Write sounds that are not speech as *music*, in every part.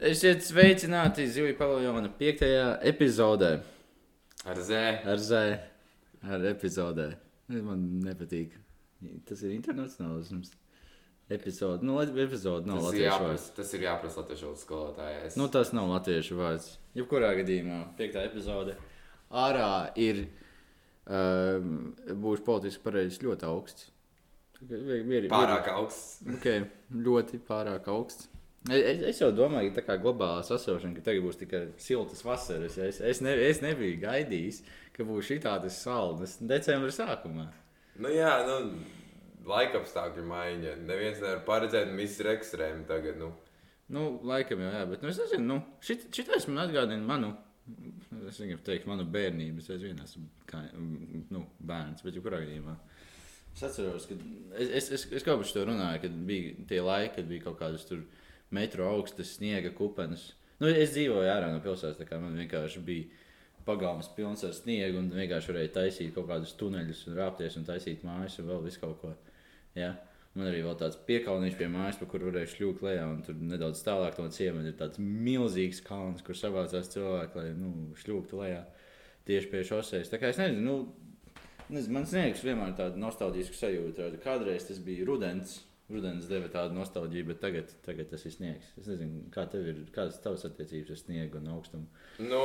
Esiet sveicināti Zivju paviljona piektajā epizodē. Ar zē. Ar zē, ar epizodē. Man nepatīk. Tas ir internacionālisms. Epizode. Nu, epizode nav Tas latviešu vārds. jāprasa, tas ir jāprasa latviešu valodas skolotājai. Nu, tas nav latviešu vārds. Jebkurā gadījumā piektā epizode. Ārā ir um, būs politiski pareizs ļoti augsts. Pārāk augsts. Okay, ļoti pārāk augsts. Es, es jau domāju, ka tā kā globālā sasilšana, ka tagad būs tikai siltas vasaras. Es, es, ne, es nebiju gaidījis, ka būs šī tāda saldas decembra sākumā. Nu jā, nu, laikapstākļu maiņa. Neviens nevar paredzēt, un viss ir ekstrēmi tagad. Nu. Nu, laikam jau, jā, bet nu, es nezinu, nu, šit, šitais man atgādina manu. Es negribu teikt, manu bērnību. Es aizvien esmu kā, nu, bērns, bet jebkurā gadījumā. Es atceros, ka es, es, es, es kaut kā par to runāju, kad bija tie laiki, kad bija kaut kādas tur metru augstas sniega kupenes. Nu, es dzīvoju ārā no pilsētas, tā kā man vienkārši bija pagalmas pilns ar sniegu un vienkārši varēja taisīt kaut kādus tuneļus un rāpties un taisīt mājas un vēl visu kaut ko. Ja? Man arī vēl tāds piekalniņš pie mājas, pa kur varēja šļūkt lejā, tur nedaudz tālāk no ciemata ir tāds milzīgs kalns, kur savācās cilvēki, lai nu, šļūktu lejā tieši pie šoseis. Tā kā es nezinu, nu, nezinu man sniegs vienmēr tāda nostalģiska sajūta. Kādreiz tas bija rudens, rudens deva tādu nostalģiju, bet tagad, tagad tas ir sniegs. Es nezinu, kā tev ir, kādas tavas attiecības ar sniegu un augstumu. Nu,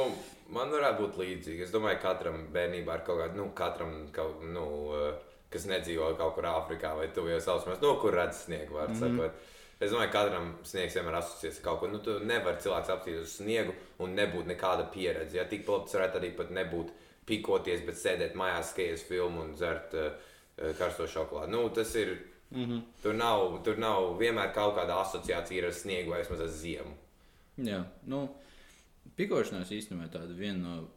man varētu būt līdzīgi. Es domāju, ka katram bērnībā ir kaut kāda, nu, katram, kaut, nu, eh, kas nedzīvo kaut kur Āfrikā vai tuvajos austrumos, no kur redz sniegu. Mm. -hmm. Es domāju, ka katram sniegs vienmēr asociēts ar kaut ko. Nu, tu nevari cilvēks apstīties uz sniegu un nebūt nekāda pieredze. Ja tik labi varētu arī pat nebūt pikoties, bet sēdēt mājās, skatīties filmu un dzert uh, karsto šokolādi. Nu, tas ir. Mm. -hmm. tur, nav, tur nav vienmēr kaut kāda asociācija ar sniegu vai vismaz ar ziemu. Jā, nu, pikošanās īstenībā tāda viena no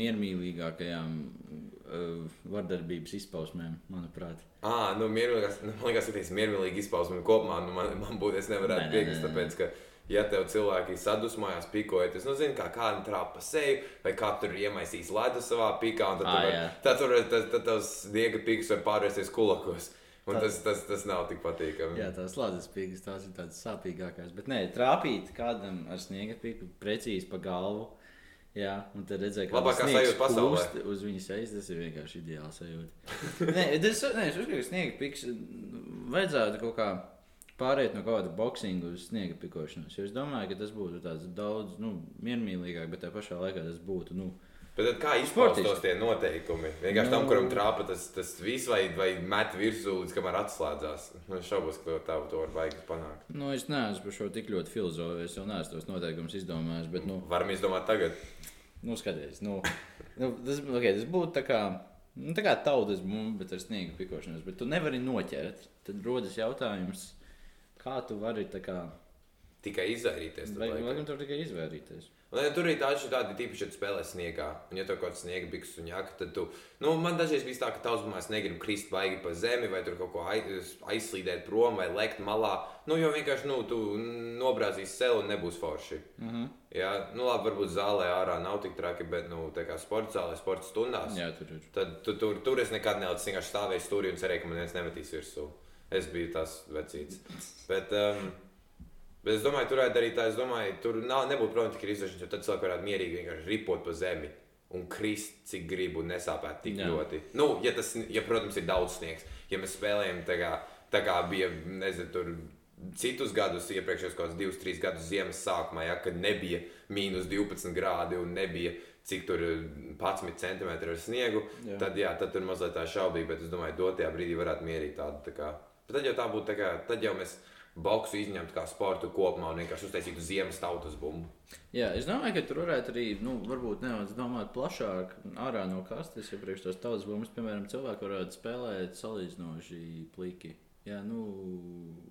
miermīlīgākajām uh, vardarbības izpausmēm, manuprāt. Ah, nu, mierīgās, nu, man liekas, ka tas ir mierīgi izpausme kopumā. Nu, man, man būtu, es nevarētu piekrist, tāpēc, ka, ja tev cilvēki sadusmojās, pikojas, es nezinu, kā kādam trāpa pa seju, vai kā tur iemaisīs ledu savā pikā, un tad, tu var, tad, tur, tad, tad tavs sniega piks var pārvērsties kulakos. Un tas, tas, tas nav tik patīkami. Jā, tās slāpes pīkas, tās ir tādas sāpīgākās. Bet nē, trāpīt kādam ar sniega pīku precīzi pa galvu. Jā, un tad redzēja, ka Labākā tas sajūta pasaulē. Uz viņas sejas tas ir vienkārši ideāls sajūta. nē, tas, nē, es uzskatu, ka sniega piks vajadzētu kaut kā pāriet no kāda boksinga uz sniega pikošanos. Jo es domāju, ka tas būtu daudz nu, miermīlīgāk, bet tajā pašā laikā tas būtu. Nu, Bet kā izpaustos tie noteikumi? Vienkārši tam, Nu- kuram trāpa tas, tas viss, vai, vai met virsū, līdz kamēr atslēdzās. Man šaubos, ka tā to var baigi panākt. nu, es neesmu par šo tik ļoti filozofējis. Es jau neesmu tos noteikumus izdomājis. Bet, nu, Varam izdomāt tagad. Nu, skaties, nu, nu, tas, okay, tas būtu tā kā, nu, tā kā tautas bumba, bet ar sniega pikošanos. Bet tu nevari noķert. Tad rodas jautājums, kā tu vari tā kā. Tikai izvairīties. laikam. tur tikai izvairīties? Un, ja tur ir tādi, tādi tīpaši, kad spēlē sniegā. Un, ja tur kaut kāds sniega biks un jaka, tad tu. Nu, man dažreiz bija tā, ka tavs mājās negrib krist baigi pa zemi, vai tur kaut ko aiz, aizslīdēt prom, vai lekt malā. Nu, jo vienkārši, nu, tu nobrāzīsi sev un nebūs forši. Uh -huh. Jā, nu, labi, varbūt zālē ārā nav tik traki, bet, nu, tā kā sporta zālē, sporta stundās. Jā, tur ir. Tad tu, tur, tur es nekad nelicu, vienkārši stāvēju stūrī un cerēju, ka man viens nemetīs virsū. Es biju tas vecīts. Bet, um, bet es domāju, tur varētu darīt tā, es domāju, tur nav, nebūtu problēma tik izdarīt, jo tad cilvēki varētu mierīgi vienkārši ripot pa zemi un krist, cik gribu, un nesāpēt tik Jā. Ļoti. Nu, ja tas, ja, protams, ir daudz sniegs, ja mēs spēlējam tā kā, tā kā bija, nezinu, tur. Citus gadus, iepriekšējos kaut kādus divus, trīs gadus ziemas sākumā, ja, kad nebija mīnus 12 grādi un nebija cik tur ir 11 centimetri ar sniegu, Jā. tad, jā, tad tur mazliet tā šaubīga, bet es domāju, dotajā brīdī varētu mierīgi tādu. Tā kā, bet tad jau tā būtu, tā kā, tad jau mēs boksu izņemtu kā sportu kopumā un vienkārši uztaisītu ziemas tautas bumbu. Jā, es domāju, ka tur varētu arī, nu, varbūt nedaudz domāt plašāk, ārā no kastes, ja priekš tos tautas bumbas, piemēram, cilvēki varētu spēlēt salīdzinoši pliki. Jā, nu,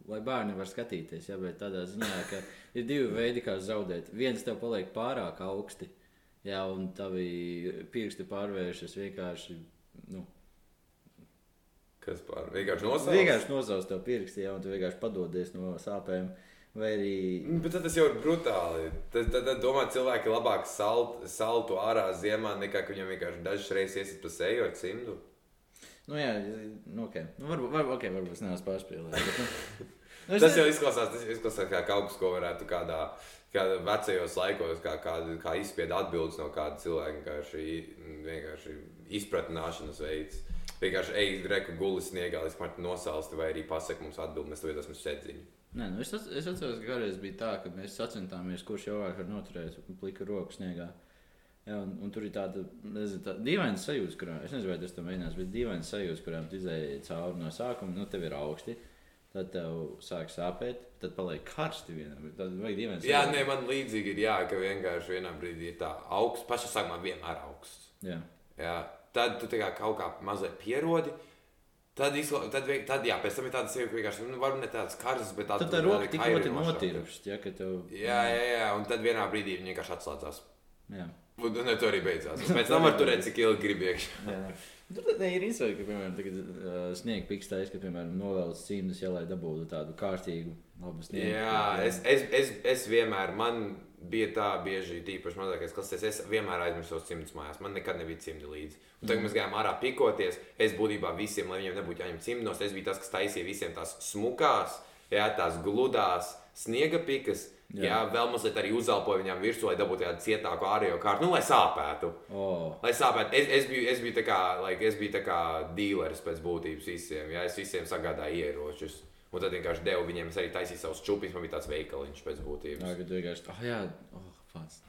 lai bērni var skatīties, jā, bet tādā ziņā, ka ir divi veidi, kā zaudēt. Viens tev paliek pārāk augsti, jā, un tavi pirksti pārvēršas vienkārši, nu, Kas pār vienkārši nosauc? vienkārši nozaust tev pirksti, un tu vienkārši padodies no sāpēm. Arī Bet tad tas jau ir brutāli. Tad, tad, tad domā, cilvēki labāk salt, saltu ārā ziemā, nekā viņam vienkārši dažas reizes iesit pa seju ar cimdu. Nu, jā, nu, okay. nu, varbūt, varbūt, okay, varbūt es neesmu pārspīlējis. Bet, nu, *laughs* Nu, Tas jau izklausās, tas izklausās kā kaut kas, ko varētu kādā, kādā vecajos laikos, kā, kā, kā izspied atbildes no kāda cilvēka. Vienkārši, vienkārši izpratināšanas veids. Vienkārši ej, reku gulis sniegā, līdz man nosalsti, vai arī pasaka mums atbildi, mēs to iedosim sēdziņu. Nē, nu es, es atceros, ka kādreiz bija tā, ka mēs sacentāmies, kurš jau vairāk var noturēt plika roku sniegā. Jā, un, un tur ir tāda, nezinu, tāda dīvaina sajūta, kurā, es nezinu, vai tas tam mēģinās, bet dīvaina sajūta, kurām tu izēji cauri no sākuma, nu, tev ir augsti, tad tev sāk sāpēt, tad paliek karsti vienā, bet tad vajag dīvaina Jā, nē, man līdzīgi ir jā, ka vienkārši vienā brīdī ir tā augsts, pašā sākumā vienmēr augsts. Jā, Jā, tad tu kā kaut kā mazliet pierodi. Tad, izla... tad, tad, jā, pēc tam ir tāda sajūta, ka vienkārši, nu, varbūt ne tāds karstas, bet tāds tad tā roka tik ļoti notirpst, ja, tev... Jā, jā, jā, un tad vienā brīdī viņi vienkārši atslēdzās. jā. Un ne, tur arī beidzās. Pēc tam var turēt, cik ilgi grib iekšā. Jā. Tur tad ir izsaka, ka, piemēram, tagad, uh, sniega pikstais, ka, piemēram, novelc cīnus, ja lai dabūtu tādu kārtīgu, labu sniegu. Jā, es, es, es, es vienmēr, man bija tā bieži, tīpaši mazākais klases, es vienmēr aizmirsu cimdus mājās. Man nekad nebija cimdi līdzi. Un tagad mēs gājām ārā pikoties. Es būtībā visiem, lai viņiem nebūtu jāņem cimdos, es biju tas, kas taisīja visiem tās smukās, jā, tās gludās sniega pikas. Jā. jā, vēl mazliet arī uzelpoju viņām virsū, lai dabūtu tādu cietāku ārējo kārtu, nu, lai sāpētu. Oh. Lai sāpētu, es, es biju, es biju tā kā, like, es biju tā kā dealeris pēc būtības visiem. Jā, es visiem sagādāju ieročus. Un tad vienkārši devu viņiem, es arī taisīju savus čūpus, man bija tāds veikaliņš pēc būtības. Jā, kad vienkārši, oh, jā, oh, pats.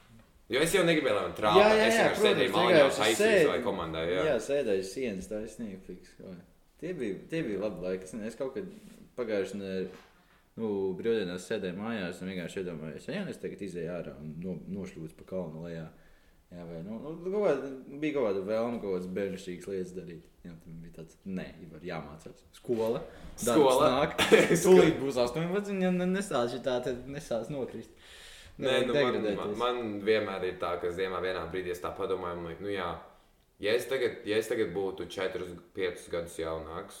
Jo es jau negribēju, lai man trāpītu. Es vienkārši sēdēju mājā, taisīju savai komandai. Jā. jā sēdēju sienas, tā ir sniega fiks. Oi. Tie bija, tie bija labi laiki. Es, ne- es kaut kad pagājušajā nedēļā, nu, brīvdienās sēdēju mājās un vienkārši iedomājos, ja es tagad izēju ārā un no, nošļūstu pa kalnu lejā. Jā, vai, nu, nu, kaut bija kaut kāda vēlme, kaut kādas bērnišķīgas lietas darīt. Jā, tam bija tāds, nē, var jāmācās. Skola. Skola. Nāk. *laughs* Tūlīt būs 18, ja ne- nesāc tā, tad nesāc nokrist. Nē, Nevajag nu, man, man, man vienmēr ir tā, ka ziemā vienā brīdī es tā padomāju, man nu jā, ja es tagad, ja es tagad būtu 4, 5 gadus jaunāks,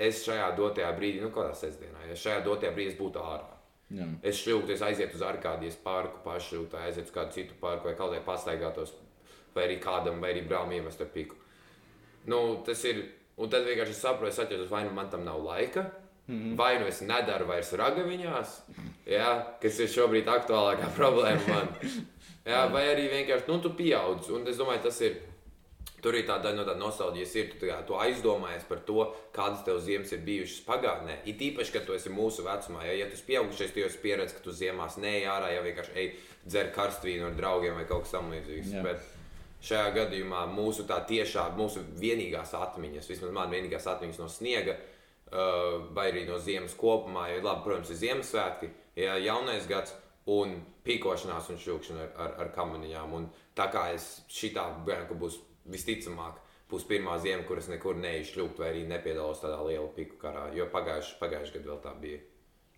es šajā dotajā brīdī, nu kādā sestdienā, ja šajā dotajā brīdī es būtu ārā. Jā. Es šļūtu, es aizietu uz Arkādijas parku, pašļūtu, aizietu uz kādu citu parku, vai kaut kā pastaigātos, vai arī kādam, vai arī brālim iemest ar piku. Nu, tas ir, un tad vienkārši es saprotu, es atceros, vai nu man tam nav laika, mm -hmm. vai nu es nedaru vairs ragaviņās, jā, kas ir šobrīd aktuālākā *laughs* problēma man. Jā, vai arī vienkārši, nu, tu pieaudz, un es domāju, tas ir. Tur ir tāda no tāda nostalģijas, ir tu, tā kā, tu aizdomājies par to, kādas tev ziemas ir bijušas pagātnē. It īpaši, kad tu esi mūsu vecumā, ja, ja tu esi pieaugušais, tu jau esi pieredzējis, ka tu ziemās neej ārā, ja vienkārši ej dzer karstvīnu ar draugiem vai kaut kas tamlīdzīgs. Jā. Bet šajā gadījumā mūsu tā tiešā, mūsu vienīgās atmiņas, vismaz man vienīgās atmiņas no sniega, uh, vai arī no ziemas kopumā, jo labi, protams, ir Ziemassvētki, ja jaunais gads un pīkošanās un šūkšana ar, ar, ar kamaniņām. Un tā kā es šitā bērnu, būs visticamāk, būs pirmā ziema, kuras nekur neizšļūkt, vai arī nepiedalos tādā liela piku karā, jo pagājušajā pagājuš gadā vēl tā bija.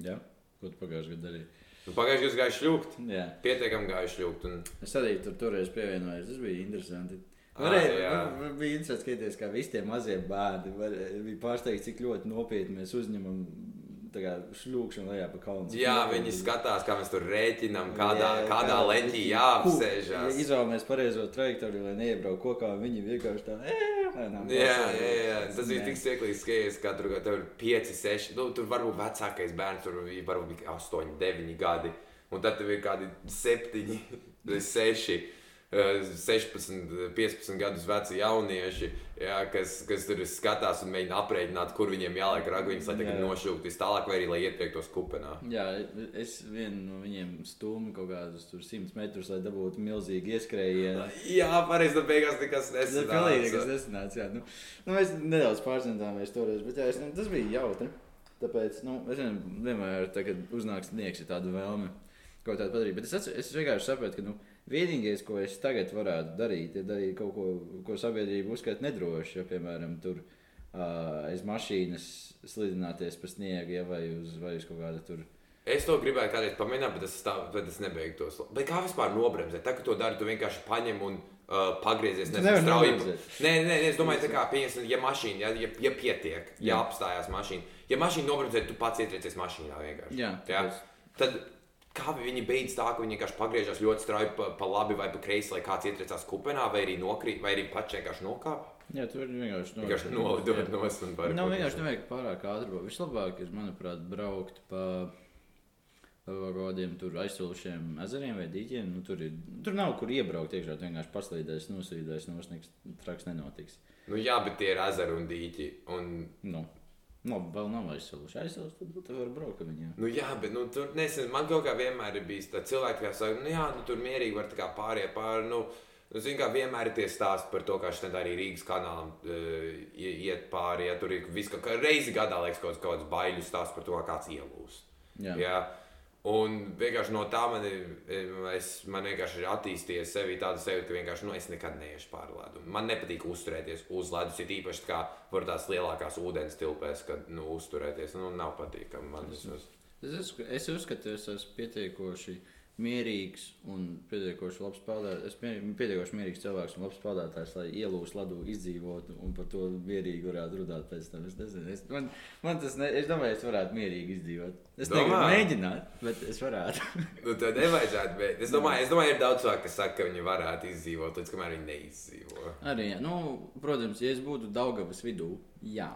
Jā, ko tu pagājušajā gadā darīji? Nu, Pagājušajā gadā gāja šļūkt, Jā. pietiekami gāja šļūkt. Un... Es arī tur toreiz pievienojos. Tas bija interesanti. Ā, Varēja, nu, bija interesanti skatīties, kā visi tie mazie bērni var, bija pārsteigti, cik ļoti nopietni mēs uzņemam šļūkšanu lejā pa kalnu. Jā, viņi skatās, kā mēs tur rēķinām, kādā, Jā, kādā kā- leņķī jāapsēžās. Ja izvēlamies pareizo trajektoriju, lai neiebrauktu kokā, viņi vienkārši tā, "Ē, lēnām Jā, pasēž." jā, jā. Tas bija tik smieklīgi, ka es katru gadu tur ir 5, 6. Nu, tur varbūt vecākais bērns, tur varbūt bija 8, 9 gadi. Un tad tur ir kādi 7, 6. *laughs* 16, 15 gadus veci jaunieši, jā, kas, kas tur skatās un mēģina aprēķināt, kur viņiem jāliek ragavīns, lai tagad vis tālāk, vai arī lai ietriektos kupenā. Jā, es vienu no viņiem stūmu kaut kādus tur 100 metrus, lai dabūtu milzīgi ieskrējienu. Jā, pareizi, tad beigās nekas Tas ir pilnīgi nekas nesanāca. nesanāca. jā. Nu, nu, mēs nedaudz pārcentāmies toreiz, bet jā, es, nu, tas bija jautri. Tāpēc, nu, es nezinu, vienmēr, tā, kad uznāk sniegs, ir tāda vēlme kaut tādu padarīt. Bet es, atcer- es vienkārši saprotu, ka nu, vienīgais, ko es tagad varētu darīt, ir darīt kaut ko, ko sabiedrība uzskata nedrošu. Ja, piemēram, tur uh, aiz mašīnas slidināties pa sniegu, ja, vai, uz, vai uz kaut kāda tur. Es to gribēju kādreiz pamēģināt, bet es, tā, bet es nebeigtos. Bet kā vispār nobremzēt? Tā, ka to dari, tu vienkārši paņem un uh, pagriezies. Nezinu, strauji-. Nē, nē, nē, es domāju, tā kā pieņemsim, ja mašīna, ja, ja, ja pietiek, ja Jā. apstājās mašīna. Ja mašīna nobremzē, tu pats ietriecies mašīnā vienkārši. Jā, Jā. tāpēc- Tad kā viņi beidz tā, ka viņi vienkārši pagriežas ļoti strauji pa, pa labi vai pa kreisi, lai kāds ietriecās kupenā, vai arī nokrīt, vai arī pats vienkārši nokāp? Jā, tur vienkārši Vienkārši nolidot no un pārāk. Nav vienkārši nevajag pārāk ātri. braukt. Vislabāk ir, manuprāt, braukt pa, kaut kādiem tur aizsūšiem ezeriem vai dīķiem. Nu, tur, ir, tur nav kur iebraukt iekšā. Tu vienkārši paslīdēs, nosīdēs, nosniegs, traks nenotiks. Nu, jā, bet tie ir ezeri un dīķi. Un... Nu, nu, vēl nav aizsūši. Aizsūši, tad tu vari braukt ar viņiem. Nu, jā, bet nu, tur nezinu, man kaut kā vienmēr ir bijis tā cilvēki, kas saka, nu, jā, nu, tur mierīgi var tā kā pāriet pāri. Nu, Nu, Ziniet, kā vienmēr ir tie stāsti par to, kā šeit arī Rīgas kanālam uh, iet pāri. Ja tur ir viss, ka reizi gadā liekas kaut kāds baiļu stāsts par to, kā kāds ielūst. Jā. Ja? Un vienkārši no tā man, ir, es, man vienkārši ir attīstījies sevi tāda sajūta, ka vienkārši nu, es nekad neiešu pāri ledu. Man nepatīk uzturēties uz ledus, ir īpaši kā var tās lielākās ūdens tilpēs, kad nu, uzturēties. Nu, nav patīkami man. Es, es, Es, es uzskatu, ka es esmu pietiekoši mierīgs un pietiekoši labs spēlētājs. Es esmu pietiekoši mierīgs cilvēks un labs spēlētājs, lai ielūstu ledu, izdzīvotu un par to mierīgi varētu runāt pēc tam. Es nezinu, es, man, man tas ne, es domāju, es varētu mierīgi izdzīvot. Es Domā? negribu mēģināt, bet es varētu. *laughs* nu, tad nevajadzētu. Bet es domāju, es domāju, ir daudz cilvēku, kas saka, ka viņi varētu izdzīvot, līdz kamēr viņi neizdzīvo. Arī, nu, protams, ja es būtu Daugavas vidū, jā.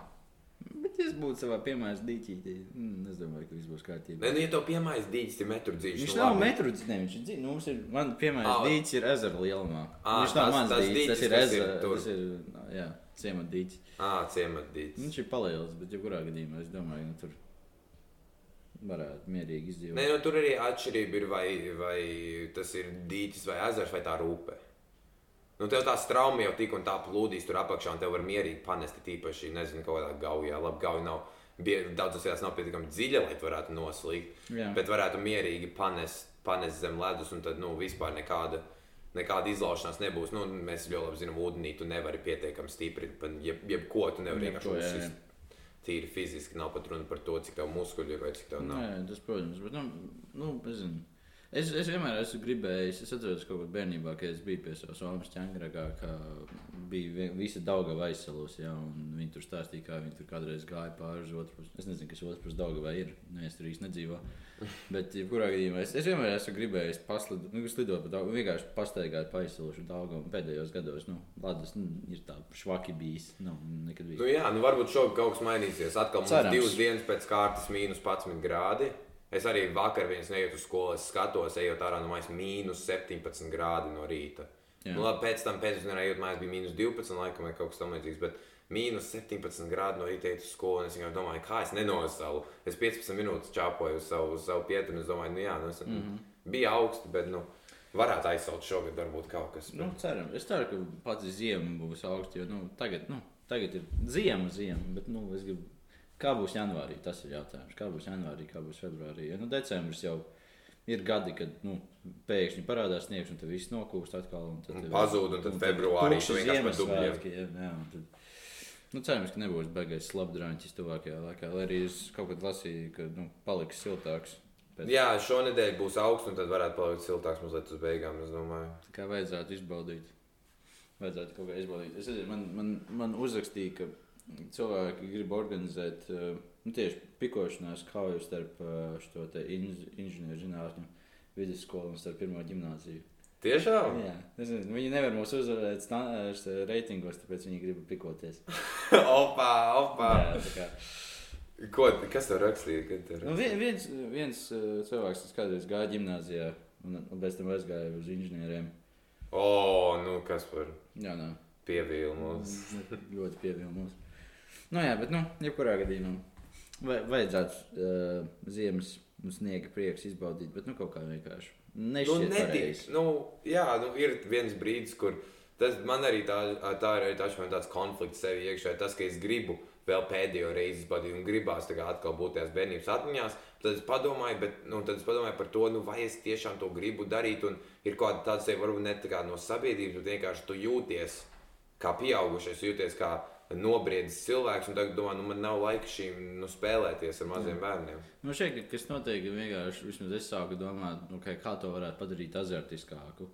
Bet, es būtu savā piemēras dīķītī, mm, es domāju, ka viss būs kārtībā. Nē, nu, ja to piemājas dīķis, ir metru dzīves. Viņš nav metru dzīvē, viņš ir dzīvē. Nu, mums ir, man, piemēram, Ā. dīķis ir ezera lielumā. Ā, Viņš nav tas- mans tas dīķis, tas ir ezera. Tas ir, jā, ciemat dīķis. Ah, ciemat dīķis. Viņš ir palielins, bet jebkurā gadījumā es domāju, ka tur varētu mierīgi izdzīvot. Nē, nu, tur arī atšķirība ir, vai, vai tas ir dīķis vai ezers vai tā rūpe. Nu, tev tā strauma jau tik un tā plūdīs tur apakšā, un tev var mierīgi panest, tīpaši, nezinu, kaut kādā gaujā. Labi, gauja nav, daudzas vietās nav pietiekami dziļa, lai tu varētu noslīgt. Jā. Bet varētu mierīgi panest, panest zem ledus, un tad, nu, vispār nekāda. Nekāda izlaušanās nebūs. Nu, mēs ļoti labi zinām, ūdenī tu nevari pietiekami stipri. Jeb, jebko tu nevari vienkārši uzsist. Tīri fiziski nav pat runa par to, cik tev muskuļi ir vai cik tev nav. Nē, tas, protams, bet, nu, nu nezinu. Es, es vienmēr esmu gribējis, es atceros, kādā bērnībā, kad es biju pie savas māmas ķēngragā, ka bija vi- visa dauga aizsalus, ja, un viņi tur stāstīja, kā viņi tur kādreiz gāja pāri uz otru pusi. Es nezinu, kas otrs puses dauga vai ir, ne, es tur īsti nedzīvo. *laughs* Bet, jebkurā gadījumā, es, es vienmēr esmu gribējis paslidot, nu, slidot pa daugu, vienkārši pastaigāt pa aizsalušu daugu, un pēdējos gados, nu, ledus nu, ir tā švaki bijis, nav nekad bijis. Nu, jā, nu varbūt šogad kaut kas mainīsies. Atkal mums Cerams. divas dienas pēc kārtas, mīnus 11 grādi. Es arī vakar viens neietu uz skolu, es skatos, ejot ārā no maijas, mīnus 17 grādi no rīta. Jā. Nu, labi, pēc tam pēcpusdienā ejot mājās bija mīnus 12, laikam, vai kaut kas tamlīdzīgs. Bet mīnus 17 grādi no rīta uz skolu, un es vienkārši domāju, kā es nenosalu. Es 15 minūtes čāpoju uz savu, uz savu pietu, un es domāju, nu jā, nu, es, mm. -hmm. bija augsti, bet nu, varētu aizsaukt šogad varbūt kaut kas. Nu, ceram. Es ceru, ka pats ziema būs augsta. Nu, tagad, nu, tagad ir ziema, ziema. Bet, nu, es gribu, kā būs janvārī, tas ir jautājums. Kā būs janvārī, kā būs februārī. Jo nu, decembris jau ir gadi, kad nu, pēkšņi parādās sniegs, un tad viss nokūst atkal. Un tad Un pazūd, un tad februārī tu vienkārši pa dubļiem. Ziemassvētki, Jā, jā, un tad, nu, cerams, ka nebūs beigais slapdrāņķis tuvākajā laikā. Lai arī es kaut kad lasīju, ka nu, paliks siltāks. Pēc, Jā, šonadēļ būs augsts, un tad varētu palikt siltāks mazliet uz beigām, es domāju. kā vajadzētu izbaudīt. Vajadzētu kaut kā izbaudīt. Es nezinu, man, man, man uzrakstīja, ka cilvēki grib organizēt eh, nu, tieši pikošanās kauju starp eh, šo inž, inženierzinātņu vidusskolu un starp pirmo gimnāziju. Tiešām? Jā, nezinu, viņi nevar mūs uzvarēt eh, reitingos, tāpēc viņi grib pikoties. *laughs* opā, opā. Jā. Ko, kas tev rakstīja? Tev Nu, rakstīja? vien, viens, viens cilvēks, kas kādreiz gāja gimnājā, un, un pēc tam aizgāja uz inženieriem. O, nu kas par Jā, nē. pievilmu. ļoti pievilcīgs. Nu, jā, bet, nu, jebkurā gadījumā vajadzētu uh, ziemas sniega prieks izbaudīt, bet, nu, kaut kā vienkārši Nu, nešķiet netik, pareizi. nu, jā, nu, ir viens brīdis, kur tas man arī tā, tā ir arī man tāds konflikts sevi iekšā. Tas, ka es gribu vēl pēdējo reizi izbaudīt un gribās tā kā atkal būt tajās bērnības atmiņās, tad es padomāju, bet, nu, tad es padomāju par to, nu, vai es tiešām to gribu darīt. Un ir kaut kāda tāda seja, varbūt ne tā kā no sabiedrības, bet vienkārši tu jūties kā pieaugušais, jūties kā nobriedzis cilvēks, un tagad domā, nu, man nav laika šīm nu, spēlēties ar maziem bērniem. Nu, šeit, kas notiek, vienkārši, vismaz es sāku domāt, nu, ka, kā to varētu padarīt azartiskāku.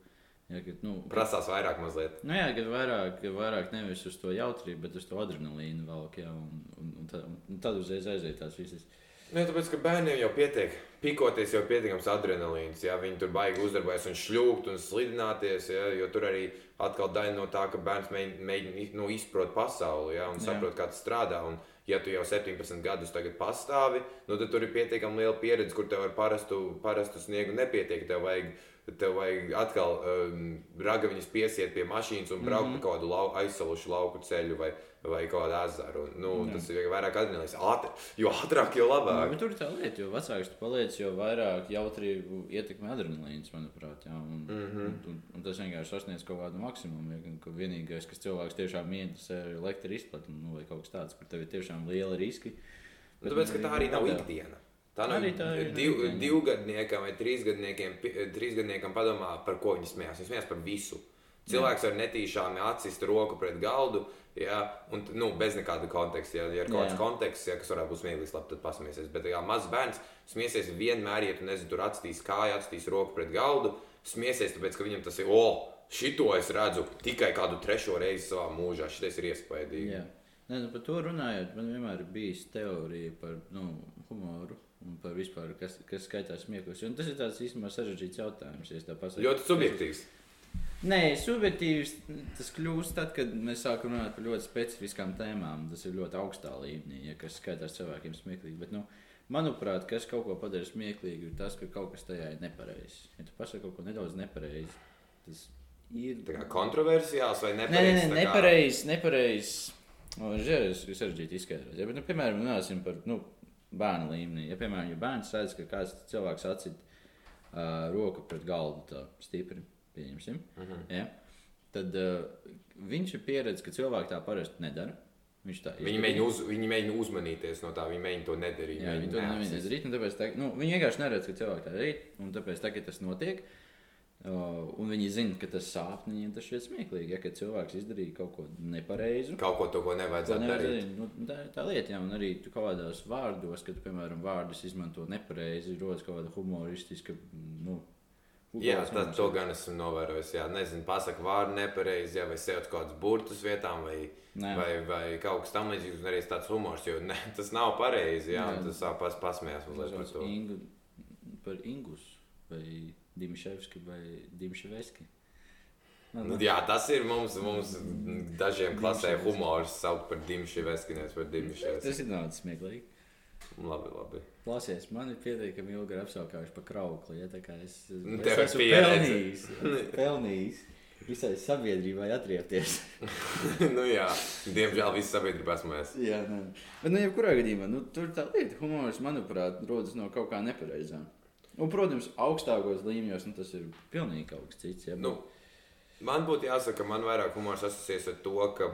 Ja, kad, nu, Prasās vairāk mazliet. Nu, jā, kad vairāk, vairāk nevis uz to jautrību, bet uz to adrenalīnu valk, jā, un, un, un, tad, un tad uzreiz aiziet tās visas Nē, tāpēc, ka bērniem jau pietiek. Pikoties jau pietiekams adrenalīns, ja viņi tur baigi uzdarbojas un šļūkt un slidināties, ja, jo tur arī atkal daļa no tā, ka bērns mēģina, mēģina nu, izprot pasauli ja, un saprot, kā tas strādā. Un, ja tu jau 17 gadus pastāvi, nu, tad tur ir pietiekami liela pieredze, kur tev ar parastu, parastu sniegu nepietiek. Tev vajag, tev vajag atkal um, ragaviņas piesiet pie mašīnas un braukt mm -hmm. pa kādu lau, aizsalušu lauku ceļu vai, vai kādu ezeru. Nu, Jā. tas ir vairāk adrenalīns. Ātri, jo ātrāk, jo labāk. Nu, tur ir tā lieta, jo vecāks tu paliec, jo vairāk jautrību ietekmē adrenalīns, manuprāt. Jā, un, mm -hmm. un, un, un tas vienkārši sasniedz kaut kādu maksimumu. Ja, vienīgais, kas cilvēks tiešām ieinteresē, ir elektra izplatne nu, vai kaut kas tāds, kur tev ir tiešām liela riski. Bet, Tāpēc, ka tā arī nav ikdiena. Tā nav arī tā. Div, divgadniekam vai trīsgadniekam padomā, par ko viņi smējās. Viņi smējās par visu. Cilvēks var netīšām atsist roku pret galdu, Ja, un, nu, bez nekāda konteksta. Ja, ja ir kaut kāds konteksts, ja, kas varētu būt smieklīgs, labi, tad pasmiesies. Bet, ja mazs bērns smiesies vienmēr, ja tu nezini, tur atstīs kāju, atstīs roku pret galdu, smiesies, tāpēc, ka viņam tas ir, o, šito es redzu tikai kādu trešo reizi savā mūžā. Šis ir iespaidīgi. Jā. Nē, nu, par to runājot, man vienmēr ir bijis teorija par nu, humoru un par vispār, kas, kas skaitās smieklīgi. Tas ir tāds īstenībā sarežģīts jautājums. Ja ļoti subjektīvs. Nē, subjektīvs tas kļūst tad, kad mēs sākam runāt par ļoti specifiskām tēmām. Tas ir ļoti augstā līmenī, ja kas skaitās cilvēkiem smieklīgi. Bet, nu, manuprāt, kas kaut ko padara smieklīgu, ir tas, ka kaut kas tajā ir nepareizs. Ja tu pasaki kaut ko nedaudz nepareizi, tas ir. Tā kā kontroversiāls vai nepareizs? Nē, nē, nepareizs, nepareizs. Žēlis ir sarežģīti izskaidrot. Ja, bet, nu, piemēram, runāsim par nu, bērnu līmenī. Ja, piemēram, ja bērns redz, ka kāds cilvēks atcīt uh, roku pret galdu tā stipri pieņemsim. Uh mhm. -huh. ja? Tad uh, viņš ir pieredzējis, ka cilvēki tā parasti nedara. Tā, viņi, mēģina uz, viņi mēģina uzmanīties no tā, viņi mēģina to nedarīt. Jā, viņi to tā, nu, viņi vienkārši neredz, ka cilvēki tā darīt. Un tāpēc, tā, kad tas notiek, uh, un viņi zina, ka tas sāp, viņiem tas šķiet smieklīgi. Ja, cilvēks izdarīja kaut ko nepareizu, kaut ko to, ko nevajadzētu darīt. darīt. Nu, tā ir tā lieta, un arī kaut kādos vārdos, kad, piemēram, vārdus izmanto nepareizi, rodas kaut kāda humoristiska. Nu, Jā, tad to gan esmu novērojis. Jā, nezinu, pasakot vārdu nepareizi, jā, vai sev kaut kādus burtus vietām, vai, Nē. vai, vai kaut kas tamlīdzīgs, un arī tāds humors. Jo ne, *laughs* tas nav pareizi. Jā, jā. tas pas, pasmējās mazliet par to. Ingu, par Ingus vai Dimševski vai Dimševeski. Nu, jā, tas ir mums, mums dažiem klasē humors saukt par Dimševeski, nevis par Dimševeski. Tas ir nācis smieklīgi. Labi, labi. Klausies, man ir pietiekami ilgi apskaukājuši par kraukli. Ja, es, es, es esmu pelnījis, *laughs* pelnījis visai sabiedrībai atriepties. *laughs* nu, jā, diemžēl viss sabiedrībā esmu es. Jā, nē. Bet, nu, jebkurā gadījumā, nu, tur tā lieta, humors, manuprāt, rodas no kaut kā nepareizā. Un, protams, augstākos līmeņos nu, tas ir pilnīgi kaut kas cits. Ja, nu, man būtu jāsaka, ka man vairāk humors asociēs ar to, ka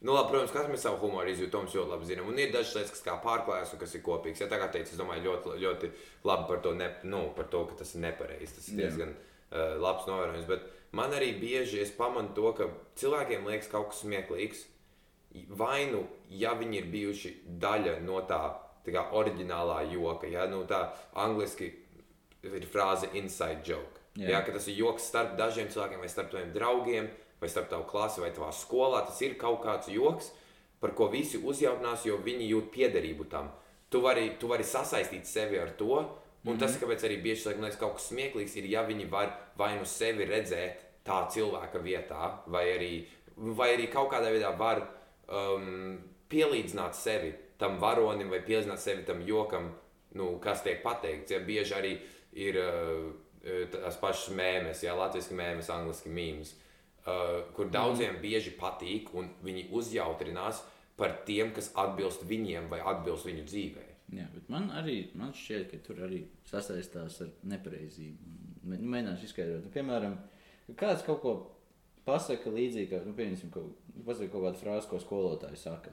Nu, labi, protams, katrs mēs savu humoru izjūtam, ļoti labi zinām. Un ir dažas lietas, kas kā pārklājas un kas ir kopīgas. Ja tā kā teicu, es domāju, ļoti, ļoti labi par to, ne, nu, par to ka tas ir nepareizi. Tas ir diezgan uh, labs novērojums. Bet man arī bieži es pamanu to, ka cilvēkiem liekas kaut kas smieklīgs. Vai nu, ja viņi ir bijuši daļa no tā, tā kā oriģinālā joka, ja nu, tā angliski ir frāze inside joke. Jā. Ja, tas ir joks starp dažiem cilvēkiem vai starp taviem draugiem vai starp tavu klasi vai tavā skolā. Tas ir kaut kāds joks, par ko visi uzjautinās, jo viņi jūt piederību tam. Tu vari, tu vari sasaistīt sevi ar to. Un mm -hmm. tas, kāpēc arī bieži vien liekas kaut kas smieklīgs, ir, ja viņi var vai nu sevi redzēt tā cilvēka vietā, vai arī, vai arī kaut kādā veidā var um, pielīdzināt sevi tam varonim vai pielīdzināt sevi tam jokam, nu, kas tiek pateikts. Ja bieži arī ir uh, tās pašas mēmēs, ja latviešu mēmēs, angliski mīmēs. Uh, kur daudziem mm. bieži patīk, un viņi uzjautrinās par tiem, kas atbilst viņiem vai atbilst viņu dzīvē. Jā, bet man arī man šķiet, ka tur arī sasaistās ar nepareizību. Mēģināšu izskaidrot, nu, piemēram, kāds kaut ko pasaka līdzīgi, nu, pieņemsim, kaut, pasaka kaut kādu frāzi, ko skolotāji saka.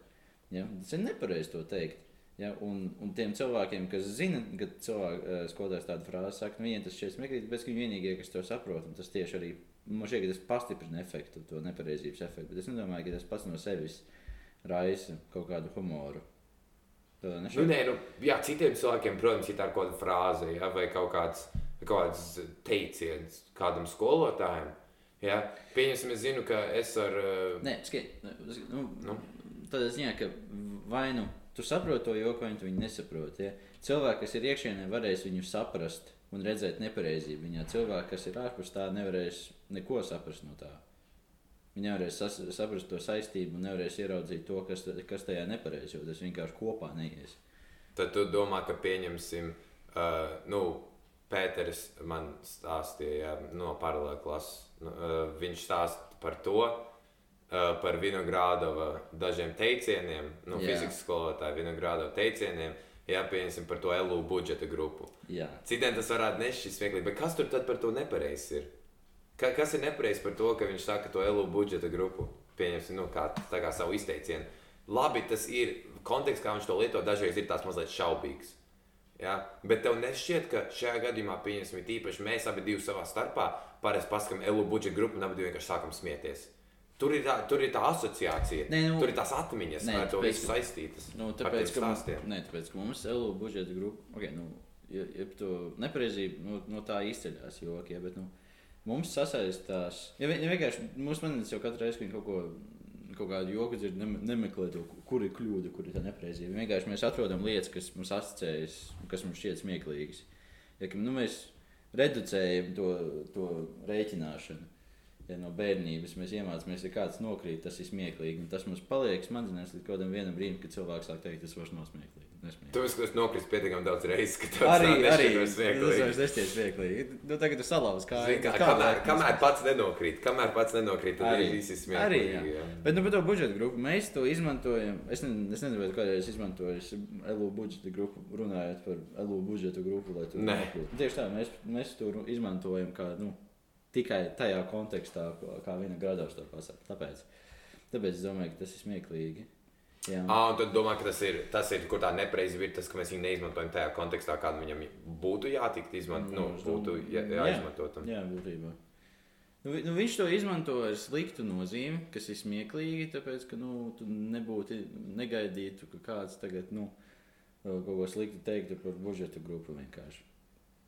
Ja? Tas ir nepareizi to teikt. Ja, un, un tiem cilvēkiem, kas zina, ka cilvēks, skolotājs tādu frāzi saka, nu, viņiem tas šķiet smieklīgi, bet viņi vienīgie, kas to saprot, un tas tieši arī man šķiet, ka tas pastiprina efektu, to nepareizības efektu. Bet es nedomāju, ka tas pats no sevis raisa kaut kādu humoru. Nu, nē, nu, jā, citiem cilvēkiem, protams, ir tā kaut kāda frāze ja, vai kaut kāds, kaut kāds teiciens kādam skolotājam. Ja. Pieņemsim, es zinu, ka es ar. Uh... Nē, skai, nu, nu, tādā ziņā, ka vai nu tu saproti to joku, vai tu viņu nesaproti. Ja? Cilvēki, kas ir iekšienē, varēs viņu saprast un redzēt nepareizību viņā. Cilvēki, kas ir ārpus tā, nevarēs neko saprast no tā. Viņi nevarēs saprast to saistību un nevarēs ieraudzīt to, kas, kas tajā nepareizi, jo tas vienkārši kopā neies. Tad tu domā, ka pieņemsim, uh, nu, Pēters man stāstīja no paralēlas klases. Nu, uh, viņš stāsta par to, uh, par Vinogradova dažiem teicieniem, nu, Jā. fizikas skolotāja Vinogradova teicieniem. Jā, pieņemsim par to LU budžeta grupu. Jā. Citiem tas varētu nešķist smieklīgi, bet kas tur tad par to nepareizi ir? Ka, kas ir nepareizi par to, ka viņš saka to LU budžeta grupu? Pieņemsim, nu, kā, tā kā savu izteicienu. Labi, tas ir konteksts, kā viņš to lieto, dažreiz ir tāds mazliet šaubīgs. Ja? Bet tev nešķiet, ka šajā gadījumā, pieņemsim, īpaši mēs abi divi savā starpā parasti paskatām LU budžeta grupu un abi vienkārši sākam smieties. Tur ir tā, tur ir tā asociācija, Nē, nu- tur ir tās atmiņas, Nē, ar to visu saistītas. Nu, tāpēc, ka, stāstiem. nē, tāpēc, ka mums LU budžeta grupa, okay, nu, ja, ja to nepareizību nu, no tā izceļās joki, ja, bet nu, mums sasaistās. Ja, ja vienkārši mums manis jau katru reizi, kad viņi kaut ko. Kaut kādu joku dzird, nem, nemeklē to, kur ir kļūda, kur ir tā nepareizība. Vienkārši mēs atrodam lietas, kas mums asociējas, kas mums šķiet smieklīgas. Ja, ka, nu, mēs reducējam to, to rēķināšanu. Ja no bērnības mēs iemācāmies, ja kāds nokrīt, tas ir smieklīgi. Tas mums paliek smadzenēs līdz kādam brīdim, kad cilvēks sāk teikt, tas vairs nav smieklīgi. Tu esi nokrist pietiekami daudz reizes, ka tev Arī, tas arī tas smieklīgi. smieklīgi. Nu, tagad tu salauz kā Zini, kā, kamēr, kamēr pats nenokrīt, kamēr pats nenokrīt, tad Arī. arī viss ir Arī, smieklīgi. jā. jā. Bet nu, par to budžeta grupu mēs to izmantojam. Es, ne, es nezinu, kādreiz izmantojis LU budžeta grupu, runājot par LU budžeta grupu. Tieši tā, mēs, mēs to izmantojam kā, nu, tikai tajā kontekstā, kā- kā viena gradovs to pasaka. Tāpēc, tāpēc es domāju, ka tas ir smieklīgi. Jā. Ah, un tad domā, ka tas ir, tas ir kur tā nepareizi ir, tas, ka mēs viņu neizmantojam tajā kontekstā, kāda viņam būtu jātikt izmantot, nu, es būtu domāju, jā, jā. jāizmantot. Jā, būtībā. Nu, vi- nu, viņš to izmanto ar sliktu nozīmi, kas ir smieklīgi, tāpēc, ka nu, tu nebūtu negaidītu, ka kāds tagad nu, kaut ko sliktu teiktu par budžeta grupu vienkārši.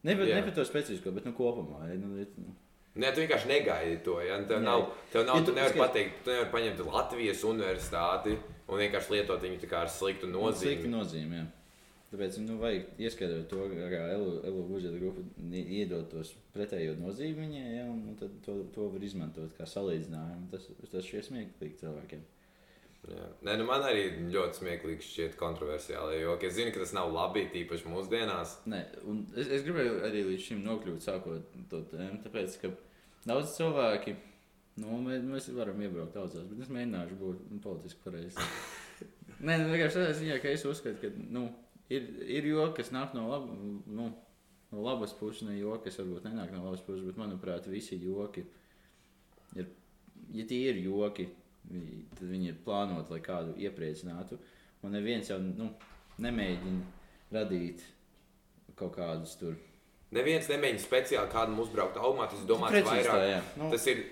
Ne, Jā. ne par to specifisko, bet nu, kopumā. ja, Nu, nu. Nē, tu vienkārši negaidi to. Ja? Tev Jā. nav, tev nav Ja tu tu nevari skaties- pateikt, tu nevari paņemt Latvijas universitāti un vienkārši lietot viņu kā ar sliktu nozīmi. nozīme. Jā. Tāpēc nu, vajag ieskaidrot to, kā LU LU budžeta grupa iedod tos pretējo nozīmi viņai, ja, un, un tad to, to var izmantot kā salīdzinājumu. Tas, tas šķiet smieklīgi cilvēkiem. Jā. Nē, nu man arī ļoti smieklīgi šķiet kontroversiāli, jo es zinu, ka tas nav labi, tīpaši mūsdienās. Nē, un es, es gribēju arī līdz šim nokļūt, sākot to tēmu, tāpēc, ka daudz cilvēki, nu, mēs, mēs varam iebraukt daudzās, bet es mēģināšu būt nu, politiski pareizi. *laughs* Nē, nu, vienkārši tādā ziņā, ka es uzskatu, ka, nu, ir, ir joki, kas nāk no, lab, nu, no labas puses, ne joki, kas varbūt nenāk no labas puses, bet, manuprāt, visi joki ir, ja tie ir joki, tad viņi ir plānoti, lai kādu iepriecinātu, un neviens jau, nu, nemēģina radīt kaut kādus tur Neviens nemēģina speciāli kādam uzbraukt augumā, tas ir domāts Precīzi vairāk. tā, jā. Nu, Tas ir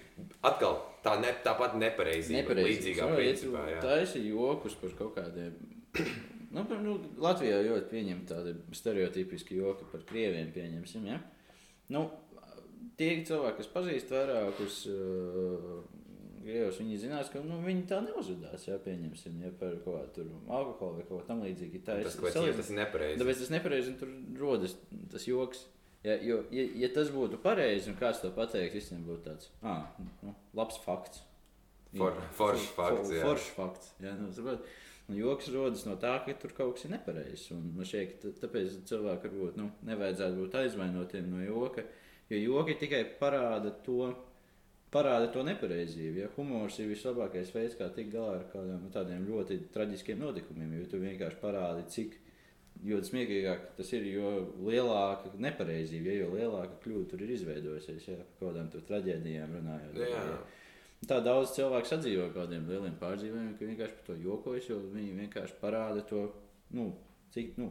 atkal tā ne, tāpat nepareizība, nepareizi. līdzīgā Sorry, principā. ja jā. tu taisi jokus par kaut kādiem. *clears throat* Nu, nu, Latvijā ļoti pieņemta tāda stereotipiska joka par krieviem. Pieņemsim, ja? nu, tie cilvēki, kas pazīst vairākus uh, krievus, viņi zinās, ka nu, viņi tā neuzvedās. Ja, pieņemsim, ja par kaut kādu tur alkoholu vai kaut ko tamlīdzīgu. Tā Tas, teicu, tas ir nepareizi. Tāpēc tas nepareizi tur rodas tas joks. Ja, jo, ja, ja tas būtu pareizi un kāds to pateiks, visiem būtu tāds ah, nu, labs fakts. For- foršs fakts, jā. Foršs fakts. Jā, nu, saprot? Nu, joks rodas no tā, ka tur kaut kas ir nepareizs. Man ka tā- tāpēc cilvēki varbūt nu, nevajadzētu būt aizvainotiem no joka. Jo joki tikai parāda to, parāda to nepareizību. Ja? Humors ir vislabākais veids, kā tikt galā ar kādiem nu, tādiem ļoti traģiskiem notikumiem. Jo tu vienkārši parādi, cik jo smieklīgāk tas ir, jo lielāka nepareizība, ja, jo lielāka kļūda tur ir izveidojusies. Ja? Par kādām tur traģēdijām runājot. Jā. Ja? Tā daudz cilvēku sadzīvo ar kādiem lieliem pārdzīvojumiem, ka vienkārši par to jokojas, jo viņi vienkārši parāda to, nu, cik, nu,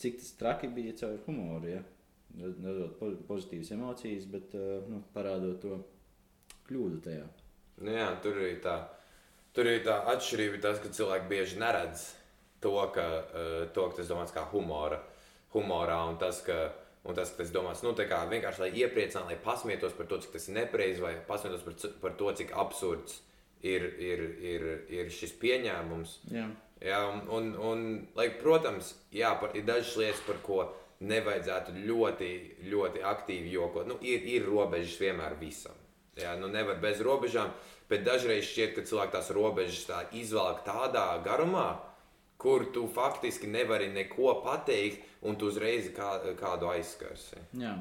cik tas traki bija caur humoru. Ja? Radot po- pozitīvas emocijas, bet uh, nu, parādot to kļūdu tajā. Nu, jā, tur ir tā, tur ir tā atšķirība, tas, ka cilvēki bieži neredz to, ka, uh, to, ka tas domāts kā humora, humorā, un tas, ka, un tas, ka tas domāts nu, kā vienkārši, lai iepriecinātu, lai pasmietos par to, cik tas ir nepareizi, vai pasmietos par, par to, cik absurds ir, ir, ir, ir šis pieņēmums. Jā. Jā, un, un, un lai, protams, jā, par, ir dažas lietas, par ko nevajadzētu ļoti, ļoti aktīvi jokot. Nu, ir, ir robežas vienmēr visam. Jā, nu nevar bez robežām, bet dažreiz šķiet, ka cilvēki tās robežas tā izvelk tādā garumā, kur tu faktiski nevari neko pateikt, un tu uzreiz kā, kādu aizskarsi. Jā.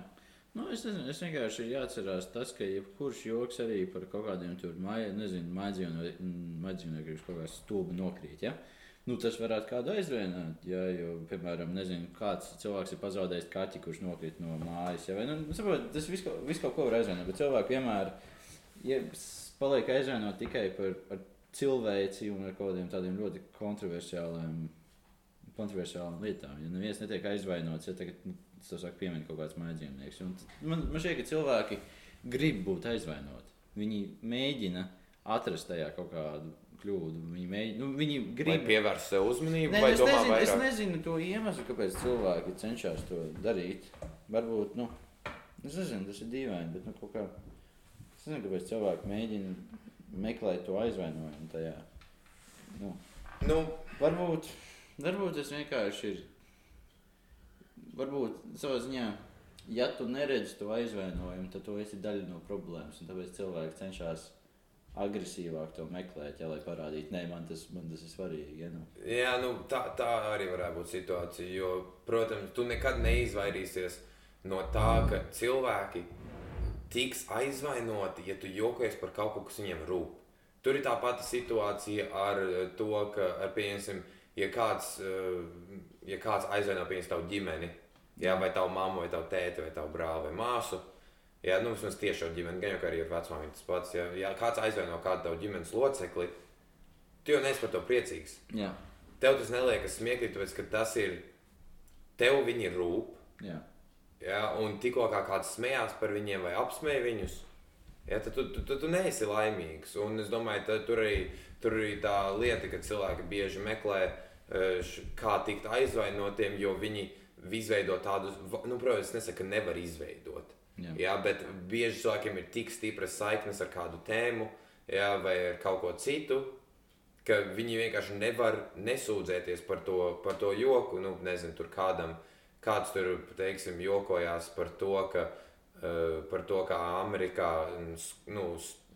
Nu, es, nezinu, es vienkārši jāatcerās tas, ka jebkurš joks arī par kaut kādiem tur maģizīvniekiem kaut kā stūbi nokrīt. Ja? Nu, tas varētu kādu aizvainot, ja, jo, piemēram, nezinu, kāds cilvēks ir pazaudējis kaķi, kurš nokrīt no mājas. Ja, vai, nu, saprot, tas viss vis kaut ko var aizvainot, bet cilvēki vienmēr ja, paliek aizvainot tikai par cilvēci un ar kaut kādiem tādiem ļoti kontroversiāliem, kontroversiālām lietām. Ja neviens netiek aizvainots, ja tagad, nu, tas saka, piemin kaut kāds mājdzīvnieks. Man, man šķiet, ka cilvēki grib būt aizvainoti. Viņi mēģina atrast tajā kaut kādu kļūdu. Viņi, mēģina, nu, viņi grib pievērst sev uzmanību. Ne, es, nezinu, vairāk? es nezinu to iemeslu, kāpēc cilvēki cenšas to darīt. Varbūt nu, es nezinu, tas ir dīvaini, bet nu, kaut kā es nezinu, kāpēc cilvēki mēģina meklēt to aizvainojumu tajā. Nu, nu. Varbūt, varbūt tas vienkārši ir varbūt savā ziņā, ja tu neredzi to aizvainojumu, tad tu esi daļa no problēmas. Tāpēc cilvēki cenšas agresīvāk to meklēt, ja, lai parādītu, ka man, tas, man tas ir svarīgi. Ja, nu. Jā, nu, tā, tā arī varētu būt situācija. Jo, protams, tu nekad neizvairīsies no tā, ka cilvēki tiks aizvainoti, ja tu jokojies par kaut ko, kas viņiem rūp. Tur ir tā pati situācija ar to, ka, ar, pieņemsim, ja kāds, eh, ja kāds aizvaino tavu ģimeni, Jā, vai tavu mammu, vai tavu tēti, vai tavu brāli, vai māsu. Jā, nu, vismaz tiešo ģimeni, gan jau arī ar vecmāmiņu tas pats. Ja, ja kāds aizvaino kādu tavu ģimenes locekli, tu jau neesi par to priecīgs. Jā. Tev tas neliekas smieklīgi, tāpēc ka tas ir. Tev viņi rūp. Jā. Jā, un tikko kā kāds smējās par viņiem vai apsmēja viņus, jā, tad tu, tu, tu, tu neesi laimīgs. Un es domāju, ka tur arī, tur arī tā lieta, ka cilvēki bieži meklē, eh, kā tikt aizvainotiem, jo viņi izveidot tādus, nu, protams, es nesaku, ka nevar izveidot. Jā. jā, bet bieži cilvēkiem ir tik stipras saiknes ar kādu tēmu jā, vai ar kaut ko citu, ka viņi vienkārši nevar nesūdzēties par to, par to joku. Nu, nezinu, tur kādam, kāds tur, teiksim, jokojās par to, ka, uh, par to kā Amerikā nu,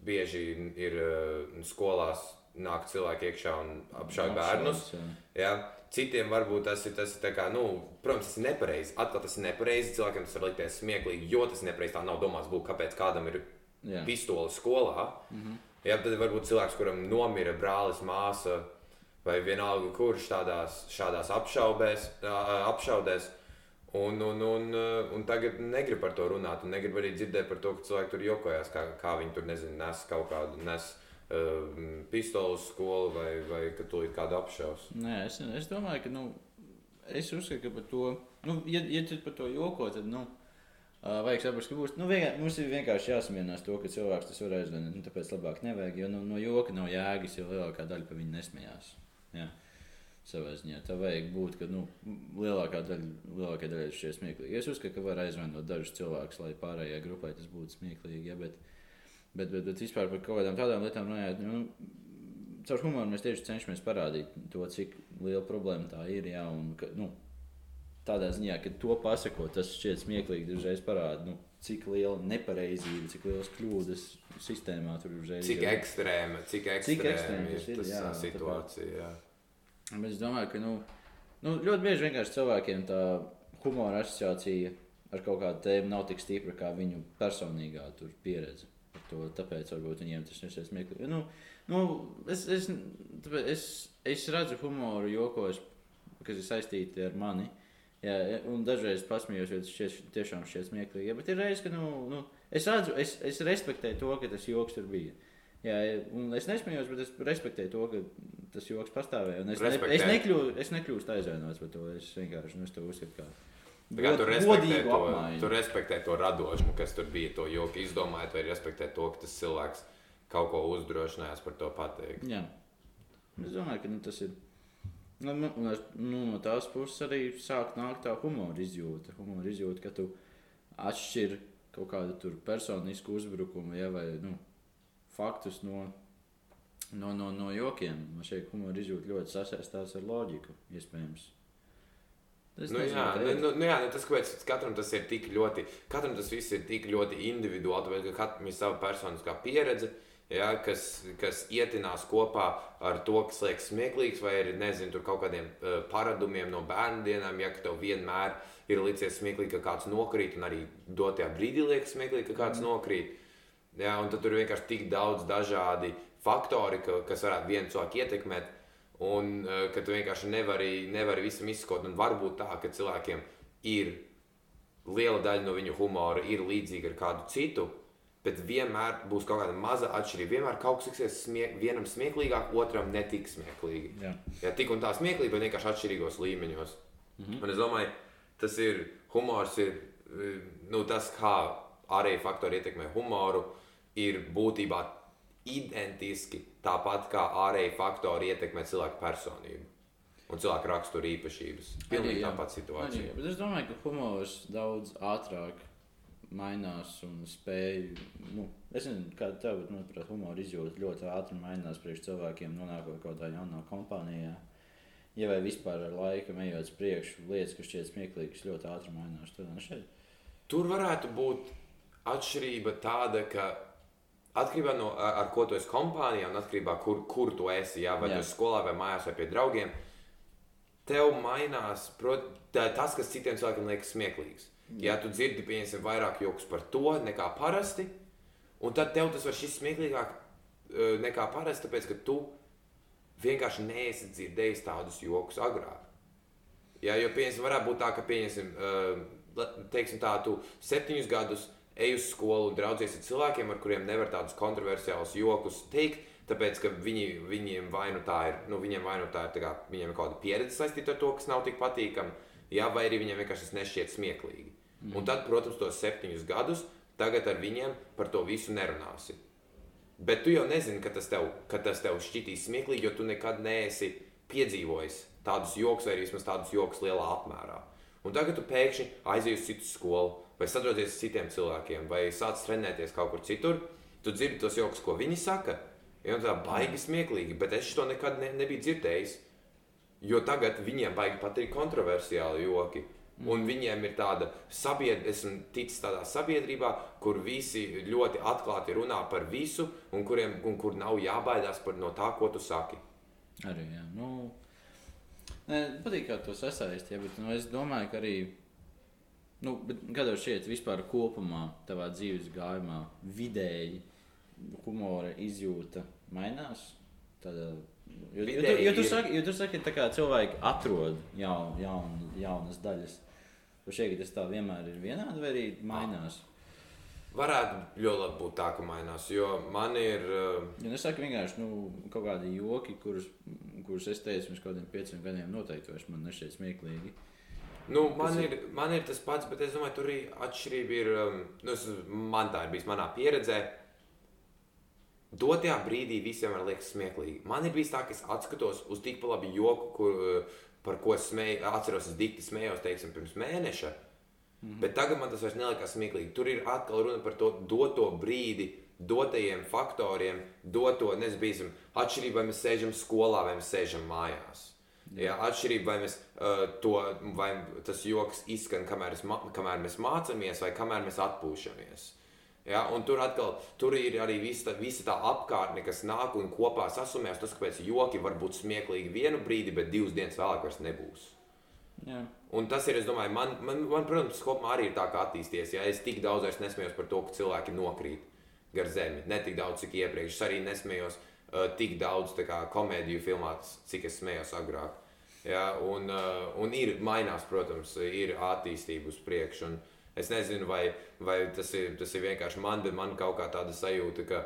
bieži ir uh, skolās nāk cilvēki iekšā un apšauj bērnus. Jā. Citiem varbūt tas ir, tas ir kā, nu, protams, tas ir nepareizi. Atkal tas ir nepareizi. Cilvēkiem tas var likties smieklīgi, jo tas nepareizi. Tā nav domāts būt, kāpēc kādam ir Jā. pistole skolā. Mm -hmm. Jā, tad varbūt cilvēks, kuram nomira brālis, māsa vai vienalga, kurš tādās, šādās apšaubēs, apšaudēs. Un, un, un, un tagad negrib par to runāt, un negrib arī dzirdēt par to, ka cilvēki tur jokojās, kā, kā viņi tur nezinu, nes kaut kādu. Nes, uh, pistoles skolu vai, vai ka tu kādu apšaus? Nē, es, es domāju, ka nu, es uzskatu, ka par to, nu, ja, ja tu par to joko, tad. Nu, Uh, vajag saprast, ka būs, nu, vienkār, mums ir vienkārši jāsamierinās to, ka cilvēks tas var aizvainot. Nu, tāpēc labāk nevajag, jo nu, no joka nav jēgas, jo lielākā daļa par viņu nesmējās. Jā. Savā ziņā tā vajag būt, ka nu, lielākā daļa, lielākā daļa ir šie smieklīgi. Es uzskatu, ka var aizvainot dažus cilvēkus, lai pārējai grupai tas būtu smieklīgi. Ja, bet, Bet, bet, bet vispār par kaut kādām tādām lietām runājot, nu, caur humoru mēs tieši cenšamies parādīt to, cik liela problēma tā ir. Jā, un, ka, nu, tādā ziņā, ka to pasakot, tas šķiet smieklīgi, dažreiz parāda, nu, cik liela nepareizība, cik lielas kļūdas sistēmā tur uzreiz cik ir. Ekstrēma, cik ekstrēma, cik ekstrēma ir, ir tas jā, situācija. Jā. Bet es domāju, ka nu, nu, ļoti bieži vienkārši cilvēkiem tā humora asociācija ar kaut kādu tēmu nav tik stipra kā viņu personīgā pieredze to. Tāpēc varbūt viņiem tas nešķiet smieklīgi. Nu, nu, es, es, es, es redzu humoru jokos, kas ir saistīti ar mani. Jā, un dažreiz pasmējos, jo tas šķiet, tiešām šķiet smieklīgi. Jā, bet ir reizes, ka nu, nu, es redzu, es, es respektēju to, ka tas joks tur bija. Jā, es nesmējos, bet es respektēju to, ka tas joks pastāvēja. Es, ne, es, nekļū, es nekļūstu aizvainots par to. Es vienkārši nu, es to uzskatu kā Kā tu respektē, to, apmaiņu. tu respektē to radošumu, kas tur bija, to joku izdomājot, vai respektē to, ka tas cilvēks kaut ko uzdrošinājās par to pateikt. Jā. Es domāju, ka nu, tas ir. Nu, nu, no tās puses arī sāk nākt tā humora izjūta. Humora izjūta, ka tu atšķiri kaut kādu personisku uzbrukumu ja, vai nu, faktus no, no, no, no jokiem. Man šeit humora izjūta ļoti sasaistās ar loģiku, iespējams. Es nu, jā, nu, nu, nu, jā, nu, tas, kāpēc katram tas ir tik ļoti, katram tas viss ir tik ļoti individuāli, tāpēc, ka katram ir sava personiskā pieredze, ja, kas, kas ietinās kopā ar to, kas liekas smieklīgs, vai ir, nezinu, tur kaut kādiem uh, paradumiem no bērnu dienām, ja tev vienmēr ir licies smieklīgi, ka kāds nokrīt, un arī dotajā brīdī liekas smieklīgi, ka kāds mm. nokrīt. Ja, un tur ir vienkārši tik daudz dažādi faktori, ka, kas varētu vienu cilvēku ietekmēt. Un uh, ka tu vienkārši nevari, nevari visam izskot. Un varbūt tā, ka cilvēkiem ir liela daļa no viņu humora ir līdzīga ar kādu citu, bet vienmēr būs kaut kāda maza atšķirība. Vienmēr kaut kas liksies smie vienam smieklīgāk, otram netik smieklīgi. Jā. Jā, tik un tā smieklīgi, bet vienkārši atšķirīgos līmeņos. Mm -hmm. Un es domāju, tas ir humors, ir nu, tas, kā ārēji faktori ietekmē humoru, ir būtībā identiski tāpat kā ārēji faktori ietekmē cilvēku personību un cilvēku rakstura īpašības. Pilnīgi tāpat situācija. Arī, bet es domāju, ka humors daudz ātrāk mainās un spēj. Nu, es nezinu, kāda tev, bet manuprāt, humora izjūta ļoti ātri mainās priekš cilvēkiem, nonākot kaut kādā jaunā kompānijā. Ja vai vispār ar laiku ejot uz priekšu, lietas, kas šķiet smieklīgas, ļoti ātri mainās. Tur varētu būt atšķirība tāda, ka Atkarībā no ar, ar ko tu esi kompānijā un atkarībā no kur, kur tu esi, jā, vai jā. tu esi skolā vai mājās vai pie draugiem, tev mainās prot, tā, tas, kas citiem cilvēkiem liekas smieklīgs. Jā. Ja tu dzirdi pieņemsim, vairāk joks par to nekā parasti, un tad tev tas var šis smieklīgāk uh, nekā parasti, tāpēc ka tu vienkārši neesi dzirdējis tādus joks agrāk. Jā, jo, pieņemsim, varētu būt tā, ka, pieņemsim, uh, teiksim tā, tu septiņus gadus ej uz skolu draudzies ar cilvēkiem, ar kuriem nevar tādus kontroversiālus jokus teikt. Tāpēc, ka viņi, viņiem vai nu tā ir, nu, viņiem vai nu tā ir, tā kā, viņiem ir kaut kāda pieredze saistīta ar to, kas nav tik patīkami, jā, vai arī viņiem vienkārši tas nešķiet smieklīgi. Mm. Un tad, protams, tos septiņus gadus tagad ar viņiem par to visu nerunāsi. Bet tu jau nezini, ka tas tev, ka tas tev šķitīs smieklīgi, jo tu nekad neesi piedzīvojis tādus joks vai vismaz tādus joks lielā apmērā. Un tagad tu pēkšņi aizies uz citu skolu, vai sadarboties ar citiem cilvēkiem, vai sāc trenēties kaut kur citur, tu dzirdi tos joks, ko viņi saka. Ja, tā baigi smieklīgi, bet es to nekad ne, nebiju dzirdējis. Jo tagad viņiem baigi patīk kontroversiāli joki. Mm. Un viņiem ir tāda sabiedrība, esmu ticis tādā sabiedrībā, kur visi ļoti atklāti runā par visu, un, kuriem, un kur nav jābaidās par no tā, ko tu saki. Arī, jā. Nu, ne, patīk, kā to sasaist, ja, bet nu, es domāju, ka arī Nu, Kādā šķiet, vispār kopumā tavā dzīves gājumā vidēji humora izjūta mainās? Tādā, jo, jo, jo, jo, tu saki, jo tu saki, ka cilvēki atrod jaun, jaun, jaunas daļas. Vai šeit tas tā vienmēr ir vienādi vai arī mainās? Varētu ļoti labi būt tā, ka mainās. Jo man ir. Uh... Ja es saku vienkārši nu, kaut kādi joki, kurus, kurus es teicu pirms kaut kādiem pieciem gadiem, noteikti vairs man nešķiet smieklīgi. Uh, Nu, man, ir, man ir tas pats, bet es domāju, tur arī atšķirība ir. Um, nu, es, man tā ir bijis manā pieredzē. Dotajā brīdī visiem var liekas smieklīgi. Man ir bijis tā, ka es atskatos uz tik labi joku, kur, uh, par ko es smēju, atceros, es dikti smējos, teiksim, pirms mēneša. Mm -hmm. Bet tagad man tas vairs neliekas smieklīgi. Tur ir atkal runa par to doto brīdi, dotajiem faktoriem, doto, nezinu, bijis atšķirība, vai mēs sēžam skolā vai mēs sēžam mājās. Jā, atšķirība, vai, mēs, uh, to, vai tas joks izskan, kamēr, es, kamēr mēs mācāmies, vai kamēr mēs atpūšamies. Ja, un tur atkal tur ir arī visa, visa tā apkārtne, kas nāk un kopā sasumēs. Tas, kāpēc joki var būt smieklīgi vienu brīdi, bet divas dienas vēlāk vairs nebūs. Jā. Un tas ir, es domāju, man, man, man protams, kopumā arī ir tā kā attīstījies. Ja es tik daudz nesmējos par to, ka cilvēki nokrīt gar zemi. Ne tik daudz, cik iepriekš. Es arī nesmējos uh, tik daudz kā, komēdiju filmās, cik es smējos agrāk. Ja, un, uh, un ir mainās, protams, ir attīstība uz priekšu. Es nezinu, vai, vai tas, ir, tas ir vienkārši man, bet man kaut kā tāda sajūta, ka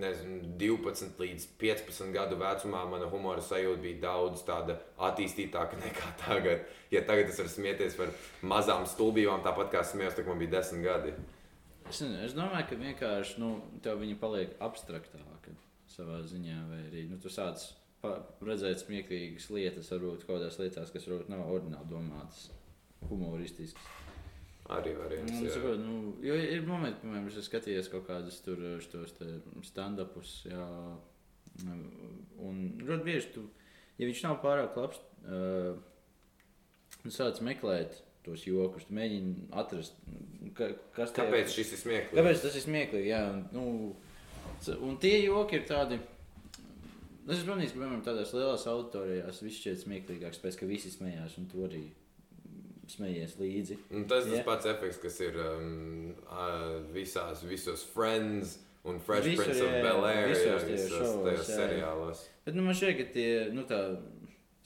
nezinu, 12 līdz 15 gadu vecumā mana humora sajūta bija daudz attīstītāka nekā tagad. Ja tagad es varu smieties par mazām stulbībām, tāpat kā smējos, kad man bija 10 gadi. Es, nezinu, es domāju, ka vienkārši nu, tev viņa paliek abstraktāka savā ziņā, vai arī nu, tu sāc redzēt smieklīgas lietas, varbūt kaut kādās lietās, kas varbūt nav ordināli domātas, humoristiskas. Arī variants. Nu, sakot, nu, jo ir momenti, piemēram, es skatījos kaut kādus tur stand-upus, jā, Un ļoti bieži, tu, ja viņš nav pārāk labs, uh, sāc meklēt tos jokus, mēģini atrast, ka, kas tajā- Kāpēc šis ir smieklīgs? Kāpēc tas ir smieklīgi? Jā, nu, un tie joki ir tādi. Es domāju, ka piemēram tādās lielās auditorijās viss šķiet smieklīgāks, pēc ka visi smējās un tu arī smējies līdzi. Un tas ir Jā. tas pats efekts, kas ir um, visās, visos Friends un Fresh Visur, Prince jā, of jā, Bel Air. visos jā, tajos šovos, tajos jā, jā. seriālos. Bet nu, man šķiet, ka tie, nu, tā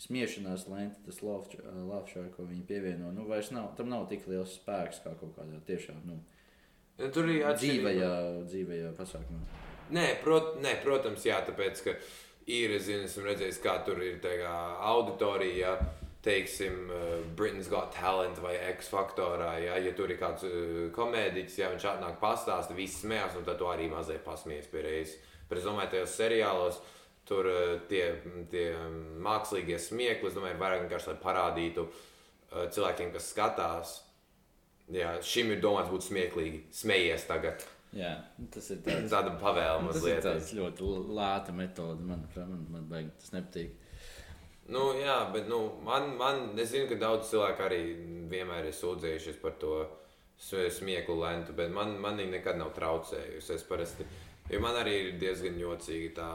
smiešanās lente, tas lāpšā, ko viņi pievieno, nu, vairs nav, tam nav tik liels spēks kā kaut kādā tiešām, nu, Ja, tur ir atšķirība. dzīvajā, dzīvajā pasākumā. Nē, prot, nē, protams, jā, tāpēc, ka ir, zinu, esmu redzējis, kā tur ir tā kā auditorija, ja, teiksim, uh, Britain's Got Talent vai X faktorā, ja, ja tur ir kāds uh, komēdiķis, ja viņš atnāk pastāsta, visi smējās, un tad tu arī mazliet pasmies pie reizes. Bet es domāju, tajos seriālos tur uh, tie, tie mākslīgie smiekli, es domāju, ir vairāk vienkārši, lai parādītu cilvēkiem, kas skatās, jā, šim ir domāts būt smieklīgi, smejies tagad. Jā, tas ir tāds. Tāda pavēle Nu, Tas ir tāds ļoti lēta metode, manuprāt, man, man baigi tas nepatīk. Nu, jā, bet nu, man, man, es zinu, ka daudz cilvēku arī vienmēr ir sūdzējušies par to smieklu lentu, bet man, man viņa nekad nav traucējusi. Es parasti, jo man arī ir diezgan jocīgi tā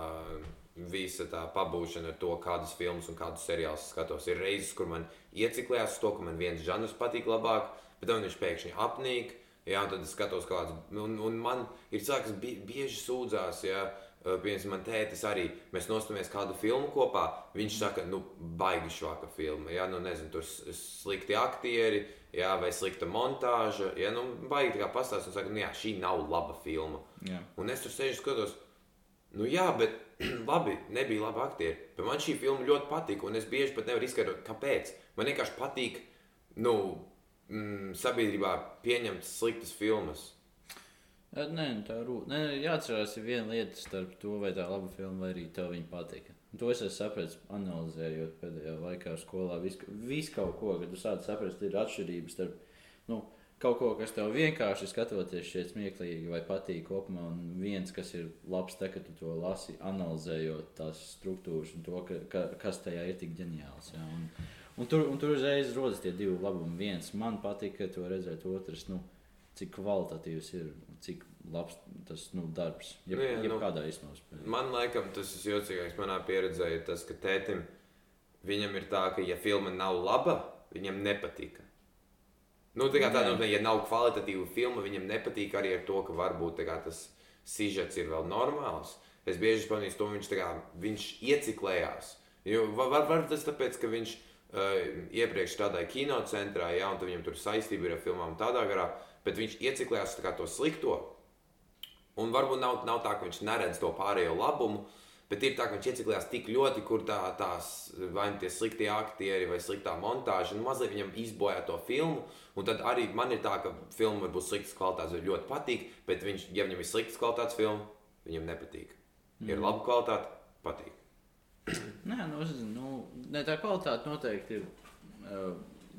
visa tā pabūšana ar to, kādas filmas un kādus seriālus skatos. Ir reizes, kur man ieciklējās to, ka man viens žanrs patīk labāk, bet tad viņš pēkšņi apnīk. Jā, un tad es skatos, kāds. Un, un man ir cilvēks, kas bie, bieži sūdzās, ja, piemēram, man tētis arī. Mēs nostāmies kādu filmu kopā. Viņš saka, nu, baigi švaka filma. Jā, nu, nezinu, tur slikti aktieri, jā, vai slikta montāža. Jā, nu, baigi tā kā pastāstīt un saka, nu, jā, šī nav laba filma. Jā. Un es tur sēžu skatos, nu jā, bet *clears throat* labi, nebija labi aktieri. Bet man šī filma ļoti patika, un es bieži pat nevaru izskaidrot, kāpēc. Man vienkārši patīk, nu, mm, sabiedrībā pieņemt sliktas filmas. Nē, nu tā rūp. Nē, jāatcerās, ir viena lieta starp to, vai tā laba filma, vai arī tev viņa patika. Un To es esmu sapratis, analizējot pēdējā laikā skolā. Visu vis kaut ko, kad tu sāc saprast, ir atšķirības starp nu, kaut ko, kas tev vienkārši skatoties šeit smieklīgi vai patīk kopumā, un viens, kas ir labs, te, kad tu to lasi, analizējot tās struktūras un to, ka, ka, kas tajā ir tik ģeniāls. Jā. Un, un tur, un tur uzreiz rodas tie divi labumi. Viens man patika to redzēt, otrs, nu, cik kvalitatīvs ir, cik labs tas nu, darbs. Jeb, Nu jā, nu, jebkādā izpausmē. Man liekas, tas ir jocīgākais manā pieredzē, ir tas, ka tētim viņam ir tā, ka, ja filma nav laba, viņam nepatika. Nu, tā kā tā, nu, ja nav kvalitatīva filma, viņam nepatīk arī ar to, ka varbūt kā, tas sižets ir vēl normāls. Es bieži pamanīju to, viņš, kā, viņš ieciklējās. Jo var, var, tas tāpēc, ka viņš uh, iepriekš strādāja kinocentrā, ja, un viņam tur saistība ir ar filmām tādā garā, bet viņš ieciklējās to slikto. Un varbūt nav, nav tā, ka viņš neredz to pārējo labumu, bet ir tā, ka viņš ieciklējās tik ļoti, kur tā, tās vai nu tie sliktie aktieri vai sliktā montāža, nu mazliet viņam izbojā to filmu. Un tad arī man ir tā, ka filma var būt sliktas kvalitātes, vai ļoti patīk, bet viņš, ja viņam ir sliktas kvalitātes filma, viņam nepatīk. Ir laba kvalitāte, patīk. Nē, nu, es, nu, ne, tā kvalitāte noteikti ir uh,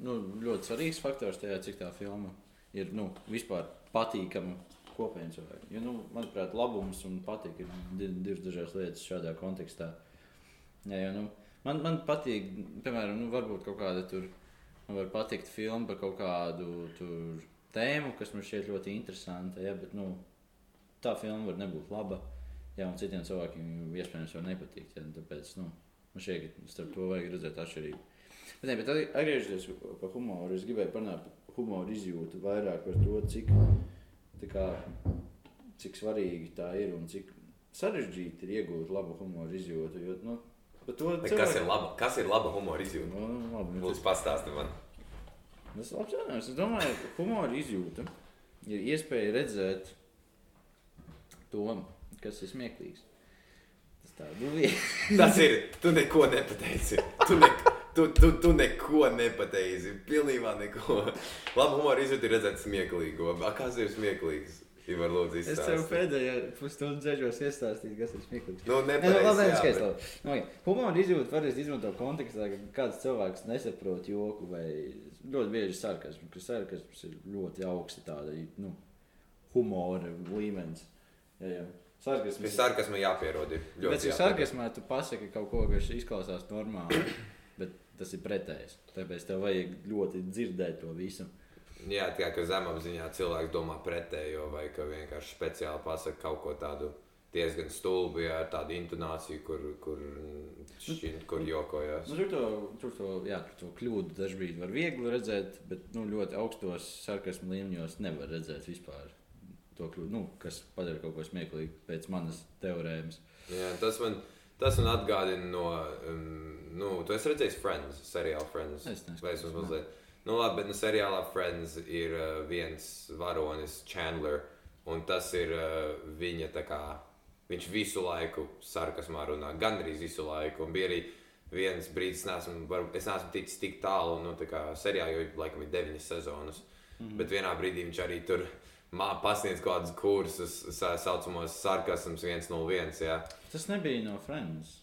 nu, ļoti svarīgs faktors tajā, cik tā filma ir nu, vispār patīkama kopējiem cilvēkiem. Jo, nu, manuprāt, labums un patīk ir di- divas dažādas lietas šādā kontekstā. Jā, jo, nu, man, man patīk, piemēram, nu, varbūt kaut kāda tur man var patikt filma par kaut kādu tur tēmu, kas man šķiet ļoti interesanta. Ja, bet, nu, tā filma var nebūt laba. Jā, un citiem cilvēkiem iespējams var nepatikt. Ja, tāpēc nu, man šķiet, ka starp to vajag redzēt atšķirību. Bet, ne, bet atgriežoties pie humora, es gribēju parunāt par humoru izjūtu vairāk par to, cik, kā, cik svarīgi tā ir un cik sarežģīti ir iegūt labu humoru izjūtu. Jo, nu, par to Bet Kas ir laba, kas ir laba humora izjūta? Nu, labi, nu, Lūdzu, pastāsti man. Tas ir jautājums. Es domāju, ka humora izjūta ir iespēja redzēt to, kas ir smieklīgs. Tas tā ir. *laughs* Tas ir. Tu neko nepateici. Tu, ne, tu, tu, tu neko nepateici. Pilnībā neko. Labi, humora izjūta ir redzēt smieklīgo. A, Kas ir smieklīgs? Ivar, lūdzu, Es tev pēdējā pusstundā dzēžos iestāstīt, kas ir smieklīgs. Nu, nu, nepateici. labi, jā, bet- labi. Nu, okay. Humora izjūta varēs izmantot kontekstā, kad kāds cilvēks nesaprot joku vai ļoti bieži sarkasmu, ka sarkasms ir ļoti augsti tāda, nu, humora līmenis. Ja, ja. Sarkasms. Pie sarkasma jāpierod. ir ļoti Bet, jāpierod. sarkasmā tu pasaki kaut ko, kas izklausās normāli, bet tas ir pretējs. Tāpēc tev vajag ļoti dzirdēt to visu. Jā, tā kā zemapziņā cilvēks domā pretējo, vai ka vienkārši speciāli pasakā kaut ko tādu diezgan stulbu, jā, ar tādu intonāciju, kur, kur, šķiet, kur jokojas. Nu, tur, to, tur, to, jā, tur to kļūdu dažkārt var viegli redzēt, bet nu, ļoti augstos sarkasmu līmeņos nevar redzēt vispār. To kļūdu, nu, kas padara kaut ko smieklīgu pēc manas teorēmas. Jā, tas man, tas man atgādina no, um, nu, tu esi redzējis Friends, seriālu Friends. Es neesmu Vai es redzējis, mazliet. Nu, labi, bet nu, seriālā Friends ir uh, viens varonis, Chandler, un tas ir uh, viņa tā kā, viņš visu laiku sarkasmā runā, gandrīz visu laiku, un bija arī viens brīdis, neesmu, var, es neesmu ticis tik tālu, nu, tā kā seriālā, jo, laikam, ir deviņas sezonas, mm -hmm. bet vienā brīdī viņš arī tur pasniedz kaut kādus kursus, tā saucamos sarkasms 101, jā. Tas nebija no Friends.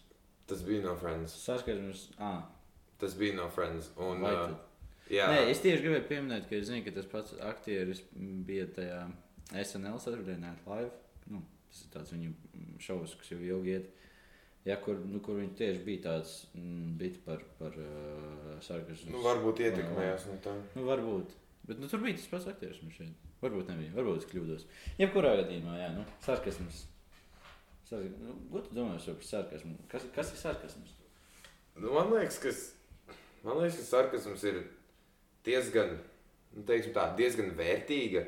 Tas bija no Friends. Sarkasms, ah, Tas bija no Friends. Un, uh, jā, Nē, es tieši gribēju pieminēt, ka zinu, ka tas pats aktieris bija tajā SNL Saturday Night Live. Nu, tas ir tāds viņu šovs, kas jau ilgi iet. Ja, kur, nu, kur viņš tieši bija tāds mm, bit par, par uh, sarkasmu. nu, varbūt ietekmējās no tā. Nu, varbūt. Bet nu, tur bija tas pats aktieris. man šķiet. Varbūt nebija. Varbūt es kļūdos. Jebkurā gadījumā, jā, nu, sarkasms. Sark... Nu, ko tu domā par sarkasmu? Kas, kas ir sarkasms? Nu, man liekas, ka, man liekas, ka sarkasms ir diezgan, nu, tā, diezgan vērtīga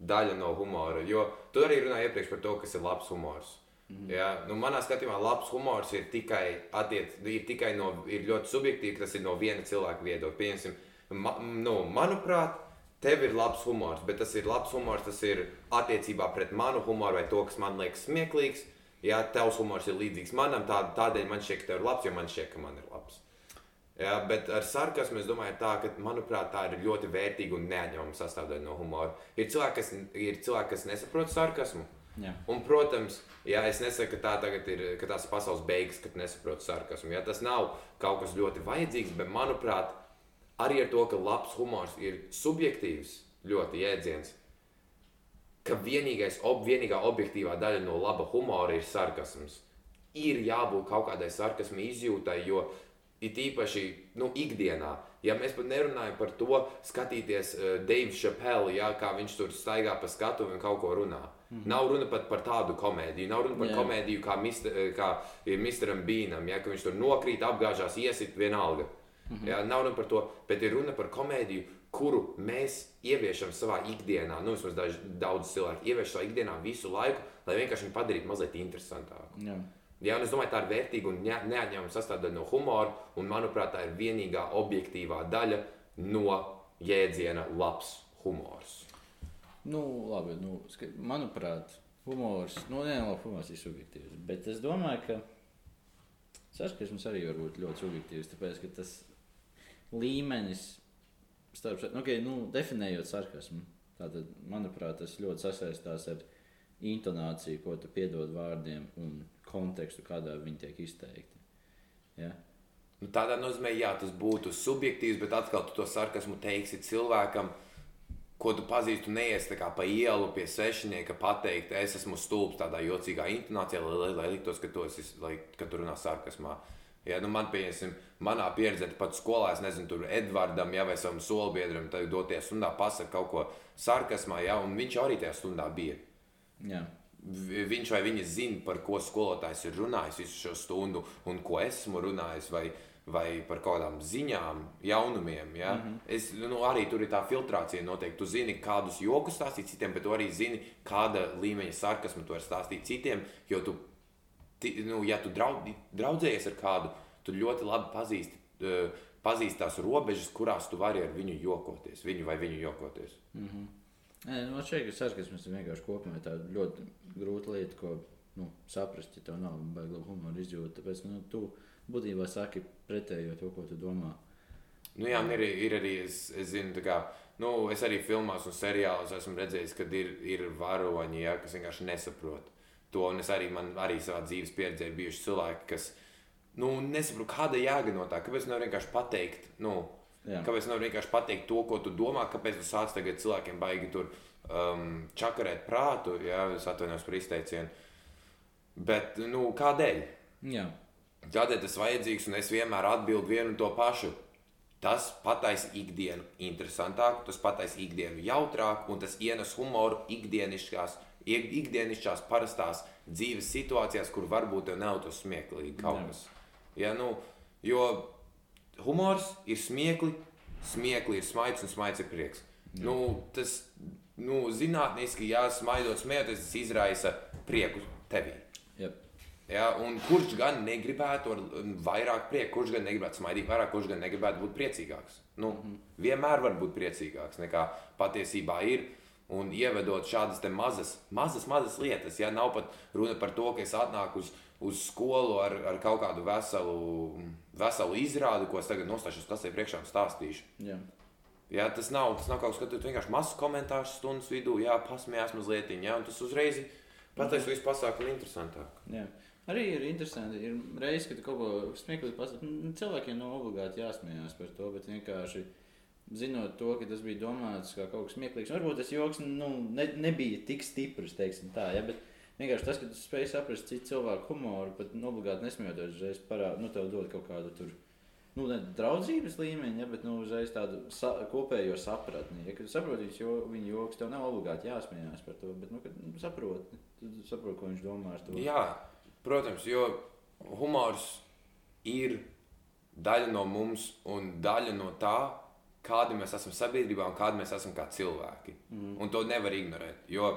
daļa no humora. Jo tu arī runāji iepriekš par to, kas ir labs humors. Mm ja? nu, manā skatījumā labs humors ir tikai, attiec, ir tikai no, ir ļoti subjektīvi, ka tas ir no viena cilvēka viedokļa. Pieņemsim, ma, nu, manuprāt, tev ir labs humors, bet tas ir labs humors, tas ir attiecībā pret manu humoru vai to, kas man liekas smieklīgs. Ja tavs humors ir līdzīgs manam, tā, tādēļ man šķiet, ka tev ir labs, jo man šķiet, ka man ir labs. Jā, bet ar sarkasmu es domāju, tā, ka, manuprāt, tā ir ļoti vērtīga un neatņemama sastāvdaļa no humora. Ir cilvēki, kas, ir cilvēki, kas nesaprot sarkasmu. Jā. Un, protams, jā, es nesaku, ka tā tagad ir ka tās pasaules beigas, kad nesaprotu sarkasmu. Jā, tas nav kaut kas ļoti vajadzīgs, bet, manuprāt, arī ar to, ka labs humors ir subjektīvs, ļoti jēdziens, ka vienīgais, ob, vienīgā objektīvā daļa no laba humora ir sarkasms. Ir jābūt kaut kādai sarkasmu izjūtai, jo it īpaši nu, ikdienā, ja mēs pat nerunājam par to, skatīties uh, Dave Chappelle, jā, kā viņš tur staigā pa skatu un kaut ko runā. Mm -hmm. Nav runa pat par tādu komēdiju, nav runa par Jā. komēdiju kā, mister, kā ir Misteram Bīnam, ja, ka viņš tur nokrīt, apgāžās, iesit vienalga. -hmm. ja, nav runa par to, bet ir runa par komēdiju, kuru mēs ieviešam savā ikdienā. Nu, vismaz daži, daudz cilvēku ievieš savā ikdienā visu laiku, lai vienkārši viņu padarītu mazliet interesantāku. Jā. Jā, es domāju, tā ir vērtīga un ne- neatņemama sastāvdaļa no humora, un manuprāt, tā ir vienīgā objektīvā daļa no jēdziena labs humors. Nu, labi, nu, manuprāt, humors, nu, nē, labi, humors ir subjektīvs. Bet es domāju, ka sarkasms arī var būt ļoti subjektīvs. Tāpēc, ka tas līmenis, starp, nu, okay, nu, definējot sarkasmu, tātad, manuprāt, tas ļoti sasaistās ar intonāciju, ko tu piedod vārdiem un kontekstu, kādā viņi tiek izteikti. Ja? Nu, tādā nozīmē, jā, tas būtu subjektīvs, bet atkal tu to sarkasmu teiksi cilvēkam, ko tu pazīsti, neies pa ielu pie svešinieka pateikt, es esmu stulbs tādā jocīgā intonācijā, lai, lai, lai liktos, ka tu, esi, lai, ka tu runā sarkasmā. Ja, nu man, pieņemsim, manā pieredzē, pat skolā, es nezinu, tur Edvardam, ja vai savam solbiedram, tad doties stundā pasaka kaut ko sarkasmā, ja, un viņš arī tajā stundā bija. Jā. Vi- viņš vai viņa zina, par ko skolotājs ir runājis visu šo stundu, un ko esmu runājis, vai, vai par kaut kādām ziņām, jaunumiem. Ja? Mm -hmm. es, nu, arī tur ir tā filtrācija noteikti. Tu zini, kādus jokus stāstīt citiem, bet tu arī zini, kāda līmeņa sarkasmu tu vari stāstīt citiem. Jo tu, nu, ja tu draud, draudzējies ar kādu, tu ļoti labi pazīsti. Uh, Pazīst tās robežas, kurās tu vari ar viņu jokoties, viņu vai viņu jokoties. Nē, nu, man šķiet, ka sarkasms ir vienkārši kopumā tāda ļoti grūta lieta, ko nu, saprast, ja tev nav baigta humora izjūta. Tāpēc nu, tu būtībā saki pretējo to, ko tu domā. Nu, jā, ir, ir arī, es, es zinu, tā kā, nu, es arī filmās un seriālos esmu redzējis, ka ir, ir varoņi, ja, kas vienkārši nesaprot to. Un es arī, man arī savā dzīves pieredzē ir bijuši cilvēki, kas nu, nesaprot, kāda jēga no tā, kāpēc nevar vienkārši pateikt, nu, Jā. kāpēc nevar vienkārši pateikt to, ko tu domā, kāpēc tu sāc tagad cilvēkiem baigi tur um, čakarēt prātu, ja es atvainojos par izteicienu. Bet nu, kādēļ? Jā, Kādēļ tas vajadzīgs? Un es vienmēr atbildu vienu un to pašu. Tas pataisa ikdienu interesantāku, tas pataisa ikdienu jautrāku, un tas ienes humoru ikdienišķās, ik- ikdienišķās parastās dzīves situācijās, kur varbūt nav tas smieklīgi kaut Jā. kas. Ja, nu, jo humors ir smiekli, smiekli ir smaids un smaids ir prieks. Nu, tas nu, zinātniski, ja smaidot, smējoties, tas izraisa prieku tevī. Jep. Ja, un kurš gan negribētu vairāk prieka, kurš gan negribētu smaidīt vairāk, kurš gan negribētu būt priecīgāks? Nu, mm -hmm. Vienmēr var būt priecīgāks nekā patiesībā ir. Un ievedot šādas mazas, mazas, mazas lietas, ja nav pat runa par to, ka es atnāku uz, uz skolu ar, ar kaut kādu veselu, veselu izrādi, ko es tagad nostāšos klasē priekšā un stāstīšu. Jā. Jā, tas nav, tas nav kaut kas, ka tu vienkārši mazs komentārs stundas vidū, jā, pasmējās mazliet, jā, un tas uzreiz pateiks visu pasākumu interesantāk. Jā. Arī ir interesanti, ir reizes, kad kaut ko smieklīgi pasaki. Nu, Cilvēkiem nav obligāti jāsmējās par to, bet vienkārši zinot to, ka tas bija domāts kā kaut kas smieklīgs. Varbūt tas joks nu, ne, nebija tik stiprs, teiksim tā, ja, bet vienkārši tas, ka tu spēj saprast citu cilvēku humoru, pat nu, obligāti nesmējoties, uzreiz parāda, nu, tev dod kaut kādu tur. Nu, ne draudzības līmeņa, ja, bet nu, uzreiz tādu sa kopējo sapratni. Ja, kad tu saproti jo, viņa joks, tev nav obligāti jāsmējās par to. Bet, nu, kad nu, saproti, tu saproti, ko viņš domā ar to. Jā, protams, jo humors ir daļa no mums un daļa no tā, kādi mēs esam sabiedrībā un kādi mēs esam kā cilvēki. Mm. Un to nevar ignorēt. Jo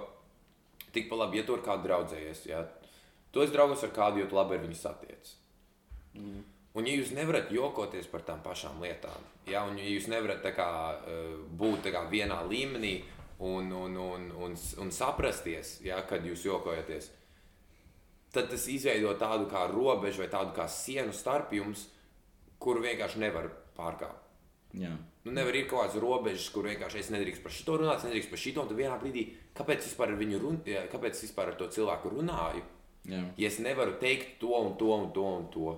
tikpat labi, ja tu ar kādu draudzējies, ja tu esi draugs ar kādu, jo tu labi ar viņu satiec. Mm. Un, ja jūs nevarat jokoties par tām pašām lietām, ja, un ja jūs nevarat kā, eh, būt kā vienā līmenī un, un, un, un, un saprasties, ja, kad jūs jokojaties, tad tas izveido tādu kā robežu vai tādu kā sienu starp jums, kuru vienkārši nevar pārkāpt. Jā. Nu, nevar ir kaut kādas robežas, kur vienkārši es nedrīkstu par šo runāt, es nedrīkstu par šo. Tad vienā brīdī, kāpēc vispār ar viņu runāju, kāpēc vispār ar to cilvēku runāju, Jā. ja es nevaru teikt to un to un to un to.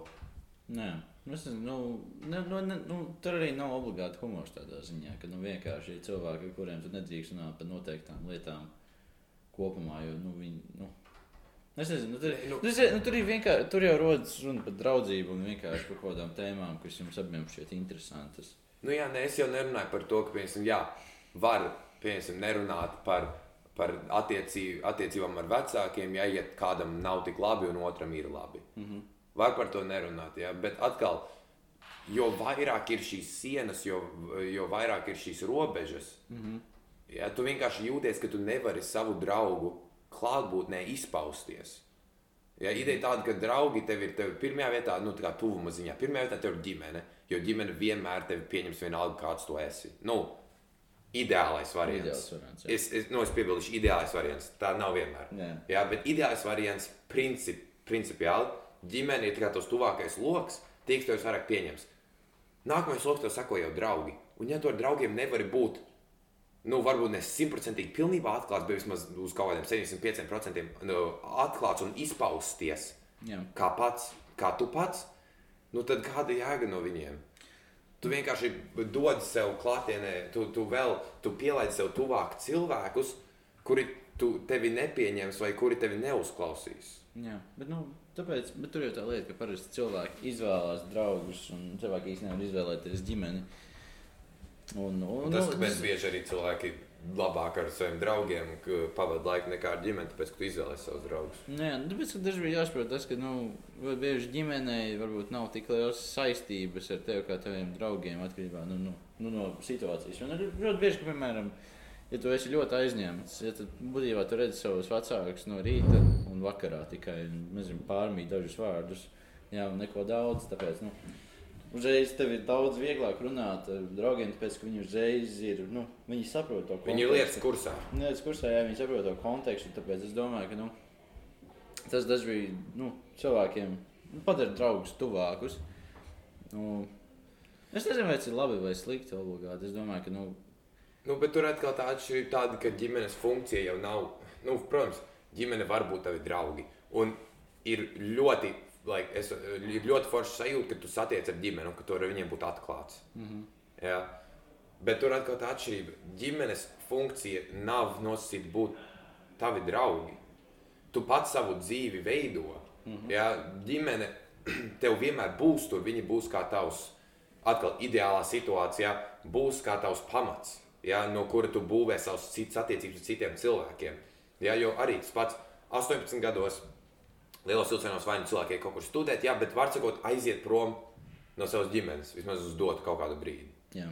Nē, nu, es, nu, ne, nu, ne, nu, tur arī nav obligāti humors tādā ziņā, ka nu, vienkārši ir cilvēki, ar kuriem tu nedrīkst runāt par noteiktām lietām kopumā. Jo, nu, viņi, nu, es nezinu, nu, tur, Nu- nu, nu, tur, ir vienkārši, tur jau rodas runa par draudzību un vienkārši par kaut kādām tēmām, kas jums abiem šķiet interesantas. Nu, jā, ne, es jau nerunāju par to, ka, piemēram, jā, var, piemēram, nerunāt par, par attiecī, attiecībām ar vecākiem, ja, ja kādam nav tik labi un otram ir labi. Mm -hmm. Var par to nerunāt, jā, bet atkal, jo vairāk ir šīs sienas, jo, jo vairāk ir šīs robežas, mm -hmm. ja, tu vienkārši jūties, ka tu nevari savu draugu klātbūtnē izpausties. Ja, ideja tāda, ka draugi tev ir tev pirmajā vietā, nu, tā kā tuvuma ziņā. Pirmā vietā tev ir ģimene, jo ģimene vienmēr tevi pieņems vienalga, kāds tu esi. Nu, ideālais variants. Ideāls variants, jā. es, es, nu, es piebildīšu, ideālais variants. Tā nav vienmēr. Jā. Jā, bet ideālais variants, princip, principiāli, ģimene ir tos tuvākais lokus, tie, kas tev vairāk pieņems. Nākamais lokus tev sako jau draugi. Un, ja tu ar draugiem nevari būt, nu, varbūt ne simtprocentīgi pilnībā atklāts, bet vismaz uz kaut kādiem 75% nu, atklāts un izpausties Jā. kā pats, kā tu pats, nu tad kāda jēga no viņiem? Tu vienkārši dod sev klātienē, tu, tu vēl, tu pielaidi sev tuvāk cilvēkus, kuri tu, tevi nepieņems vai kuri tevi neuzklausīs. Jā, bet, nu, tāpēc, bet tur jau tā lieta, ka parasti cilvēki izvēlās draugus, un cilvēki īstenībā nevar izvēlēties ģimeni. Un, un, Tas, nu, kāpēc bieži arī cilvēki labāk ar saviem draugiem pavadīja laiku nekā ar ģimeni, tāpēc, ka tu izvēlējies savus draugus. Nē, nu, tāpēc, ka dažreiz bija jāsaprot tas, ka, nu, bieži ģimenei varbūt nav tik liels saistības ar tevi kā taviem draugiem atkarībā nu, nu, nu, no situācijas. Un ļoti bieži, ka, piemēram, ja tu esi ļoti aizņemts, ja tad būtībā tu redzi savus vecākus no rīta un vakarā tikai, nezinu, pārmīt dažus vārdus, jā, un neko daudz, tāpēc, nu, Uzreiz tev ir daudz vieglāk runāt ar draugiem, tāpēc ka viņi uzreiz ir. Nu, viņi saprot to Viņi ir lietas kursā. Lietas kursā, jā, viņi saprot to kontekstu. Tāpēc es domāju, ka nu, tas dažkārt nu, cilvēkiem nu, padara draugus tuvākus. Nu, es nezinu, vai tas ir labi vai slikti. Obligāti. Es domāju, ka nu, Nu, bet tur atkal tā atšķirība tāda, ka ģimenes funkcija jau nav. Nu, protams, ģimene var būt tavi draugi. Un ir ļoti, like, es, ir ļoti forši sajūta, ka tu satiec ar ģimeni un ka tu ar viņiem būtu atklāts. Mm -hmm. Jā. Bet tur atkal tā atšķirība. Ģimenes funkcija nav nosacīta būt tavi draugi. tu pats savu dzīvi veido. Mm -hmm. ja, ģimene *clears throat* tev vienmēr būs tur, viņi būs kā tavs, atkal ideālā situācijā, būs kā tavs pamats, ja, no kura tu būvē savus citas attiecības ar citiem cilvēkiem. Ja, jo arī tas pats 18 gados lielos vilcienos vai nu cilvēki kaut kur studēt, jā, bet var sakot, aiziet prom no savas ģimenes, vismaz uz dotu kaut kādu brīdi. Jā.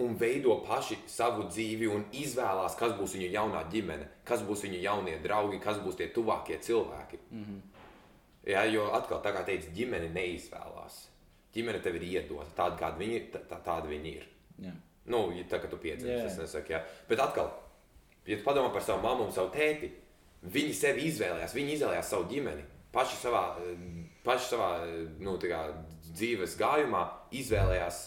Un veido paši savu dzīvi un izvēlās, kas būs viņu jaunā ģimene, kas būs viņu jaunie draugi, kas būs tie tuvākie cilvēki. Mm -hmm. Jā, jo atkal, tā kā teicu, ģimene neizvēlās. Ģimene tev ir iedota tāda, kāda viņi ir. Tā, tāda viņi ir. Jā. Nu, tā kā tu piedzīvo, es nesaku, jā. Bet atkal, ja tu padomā par savu mammu un savu tēti, viņi sevi izvēlējās, viņi izvēlējās savu ģimeni. Paši savā, paši savā nu, kā, dzīves gājumā izvēlējās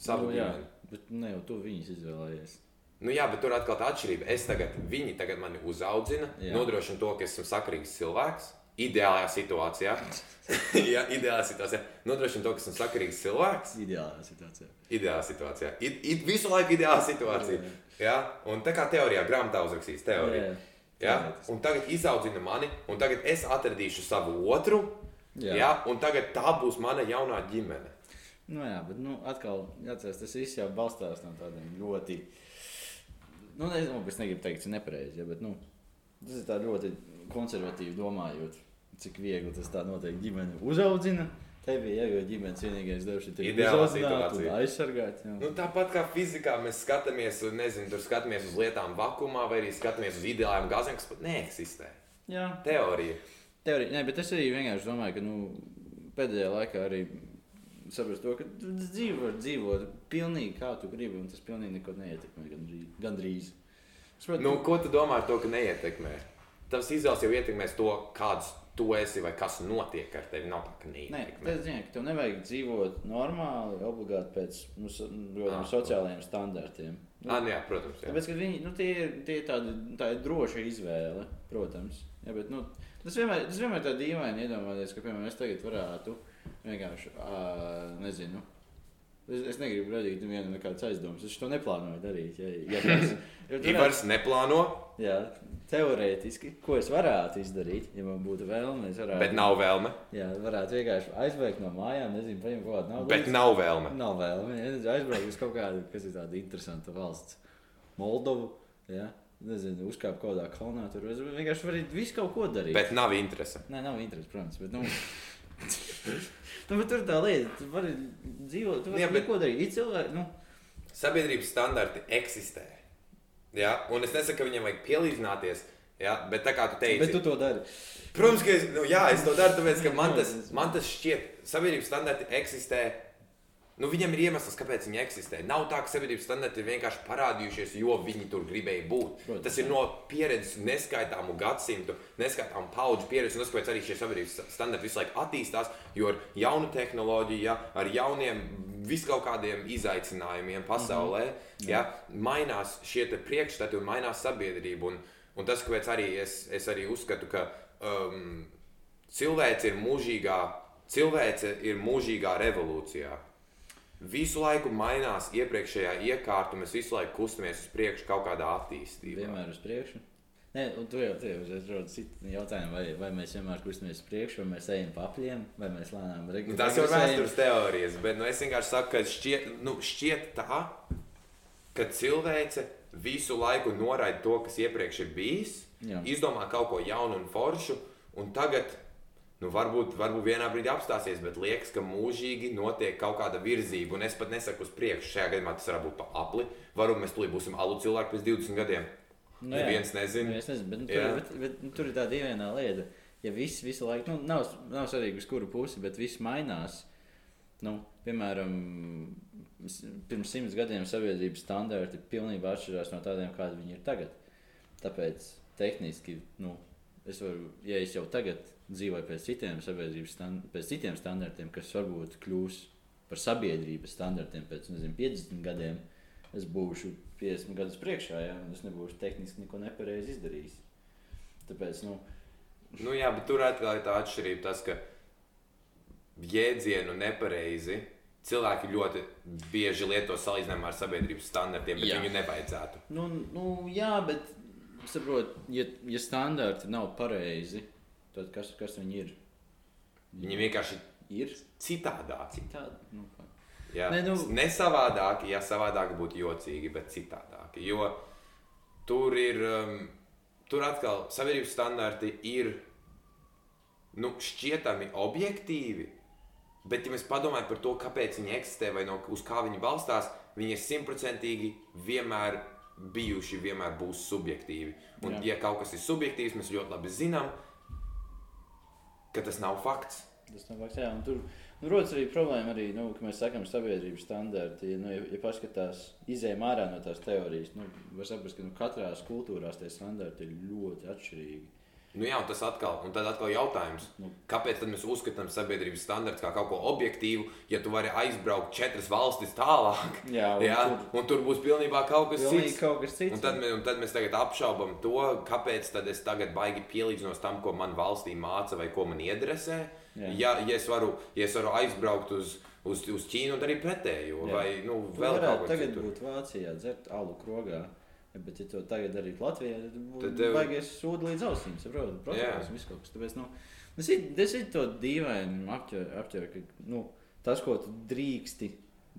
savu nu, jā, ģimeni. bet ne jau tu viņus izvēlējies. Nu, jā, bet tur atkal tā atšķirība. Es tagad, viņi tagad mani uzaudzina, Jā. nodrošina to, ka esmu sakarīgs cilvēks. Ideālajā situācijā, *laughs* jā, ideālajā situācijā, nodrošina to, ka esmu sakarīgs cilvēks. Ideālā situācijā. Ideālā situācijā. I, i, visu laiku ideālā situācija. Jā, un tā kā teorijā, grāmatā uzrakstīs teoriju. Jā, Jā, teorētiski. un tagad izaudzina mani, un tagad es atradīšu savu otru. Jā. Jā, un tagad tā būs mana jaunā ģimene. Nu, jā, bet nu, atkal, jāatcerās, tas viss jau balstās no tādiem ļoti. Nu, nezinu, es negribu teikt, ir nepareizi, ja, bet nu, tas ir ļoti konservatīvi domājot, cik viegli tas tā noteikti ģimene uzaudzina. Tev ir jau ģimenes vienīgais darbs, uzaudzināta un situācija. aizsargāt. Jā. Nu, tāpat kā fizikā mēs skatāmies, un, nezinu, tur skatāmies uz lietām vakumā, vai arī skatāmies uz ideāliem gāzēm, kas pat neeksistē. jā. Teorija. Teorija, ne, bet es arī vienkārši domāju, ka nu, pēdējā laikā arī saprast to, ka dzīvo, var dzīvot pilnīgi kā tu gribi, un tas pilnīgi neko neietekmē. Gandrīz. gandrīz. Es saprotu, Nu, ko tu domā ar to, ka neietekmē? Tavs izvēles jau ietekmēs to, kāds tu esi vai kas notiek ar tevi. Nav tā, ka Nē, neietekmē. tas zina, ka tev nevajag dzīvot normāli, obligāti pēc nu, Ah, sociālajiem standartiem. Nu, Ah, nu jā, protams. Jā. Tāpēc, viņi nu, tie tie tādi, tā ir droša izvēle, protams. Ja, bet, nu, tas vienmēr, tas vienmēr tā dīvaini iedomāties, ka, piemēram, es tagad varētu vienkārši, ā, nezinu. Es, es negribu radīt vienu nekādas aizdomas. Es to neplānoju darīt. Ja, ja *laughs* tas, ja Ivars neplāno, Jā, teorētiski, ko es varētu izdarīt, ja man būtu vēlme. Varētu, bet nav vēlme. Jā, varētu vienkārši aizbēgt no mājām, nezinu, paņemt kaut kādu naudu. Bet nav vēlme. Nav vēlme. Ja, aizbraukt uz kaut kādu, kas ir tāda interesanta valsts. Moldovu. Ja? Nezinu, uzkāpt kaut kādā kalnā. Tur es vienkārši varu visu kaut ko darīt. Bet nav interese. Nē, nav interesi, protams. Bet, nu, *laughs* nu, bet tur tā lieta, tu vari dzīvot, tu vari Jā, bet- neko darīt. Ir cilvēki, nu, Sabiedrības standarti eksistē. Ja? Un es nesaku, ka viņiem vajag pielīdzināties. Ja? Bet tā kā tu teici, bet tu to dari. Protams, ka es, nu, jā, es to daru, tāpēc, ka man tas, man tas šķiet, sabiedrības standarti eksistē. Nu, viņam ir iemesls, kāpēc viņi eksistē. Nav tā, ka sabiedrības standarti ir vienkārši parādījušies, jo viņi tur gribēja būt. Protams, tas ir no pieredzes, neskaitāmu gadsimtu, neskaitāmu paudžu pieredzes, un tas, kāpēc arī šie sabiedrības standarti visu laiku attīstās, jo ar jaunu tehnoloģiju, ja, ar jauniem viskaut kādiem izaicinājumiem pasaulē, mm -hmm. ja, mainās šie priekšstati un mainās sabiedrība. Un, un tas, kāpēc arī es, es arī uzskatu, ka um, cilvēce ir mūžīgā, cilvēce ir mūžīgā revolūcijā. Visu laiku mainās iepriekšējā iekārta, mēs visu laiku kustamies uz priekšu kaut kādā attīstībā. Vienmēr uz priekšu. Nē, un tu jau tādu rodas jautājumu, vai, vai mēs vienmēr kustamies uz priekšu, vai mēs ejam pa apļiem, vai mēs lēnām Nu, regulējam. Tas jau ir vēstures teorijas, bet nu, es vienkārši saku, ka šķiet, nu, šķiet tā, ka cilvēce visu laiku noraida to, kas iepriekš ir bijis, Jā. izdomā kaut ko jaunu un foršu, un tagad, nu, varbūt, varbūt vienā brīdī apstāsies, bet liekas, ka mūžīgi notiek kaut kāda virzība, un es pat nesaku uz priekšu. Šajā gadījumā tas varētu būt pa apli, varbūt mēs tulīt būsim alu cilvēki pēc 20 gadiem. Nu, jā. Neviens nezina. Nu, es nezinu, bet, nu, tur, bet, bet nu, tur ir tā dīvainā lieta. Ja viss visu laiku, nu, nav, nav svarīgi, uz kuru pusi, bet viss mainās. Nu, piemēram, pirms simts gadiem sabiedrības standarti pilnībā atšķirās no tādiem, kādi viņi ir tagad. Tāpēc tehniski, nu, es varu, ja es jau tagad dzīvoju pēc citiem sabiedrības stand, pēc citiem standartiem, kas varbūt kļūs par sabiedrības standartiem pēc nezinu, 50 gadiem, es būšu 50 gadus priekšā, ja, es nebūšu tehniski neko nepareizi izdarījis. Tāpēc, nu, Nu, jā, bet tur atkal ir tā atšķirība, tas, ka jēdzienu nepareizi cilvēki ļoti bieži lieto salīdzinājumā ar sabiedrības standartiem, bet Jā. viņu nevajadzētu. nu, nu jā, bet saprotu, ja, ja standarti nav pareizi, tad kas, kas viņi ir? Viņi vienkārši Ir citādāki. citādi. Nu, kā. Jā, ne, nu- ne savādāk, ja savādāk būtu jocīgi, bet citādāk. Jo tur ir, um, tur atkal sabiedrības standarti ir nu, šķietami objektīvi. Bet, ja mēs padomājam par to, kāpēc viņi eksistē vai no, uz kā viņi balstās, viņi ir simtprocentīgi vienmēr bijuši, vienmēr būs subjektīvi. Un, Jā. ja kaut kas ir subjektīvs, mēs ļoti labi zinām, ka tas nav fakts. Tas nav fakts, jā. Un tur nu, rodas arī problēma, arī, nu, ka mēs sakām, sabiedrības standarti. Nu, ja, ja paskatās, izējām ārā no tās teorijas, nu, var saprast, ka nu, katrā kultūrā tie standarti ir ļoti atšķirīgi. Nu jā, un tas atkal, un atkal jautājums, Nu. kāpēc mēs uzskatām sabiedrības standartus kā kaut ko objektīvu, ja tu vari aizbraukt četras valstis tālāk, Jā, un jā, tur- un tur būs pilnībā kaut kas Pilnīgi cits. kaut kas cits. Un tad, mēs, un tad mēs tagad apšaubām to, kāpēc tad es tagad baigi pielīdzinos tam, ko man valstī māca vai ko man iedresē. Jā. Ja, ja, es varu, ja es varu aizbraukt uz, uz, uz Ķīnu un darīt pretējo, Jā. vai nu, vēl kaut ko tagad citu. būt Vācijā, dzert alu krogā. Ja, bet, ja to tagad darītu Latvijā, tad tev- baigies sūdi līdz ausīm. Protokols un viss kaut kas. Tāpēc, nu, tas ir, tas ir to dīvaini apķer, apķer, ka, nu, tas, ko tu drīksti,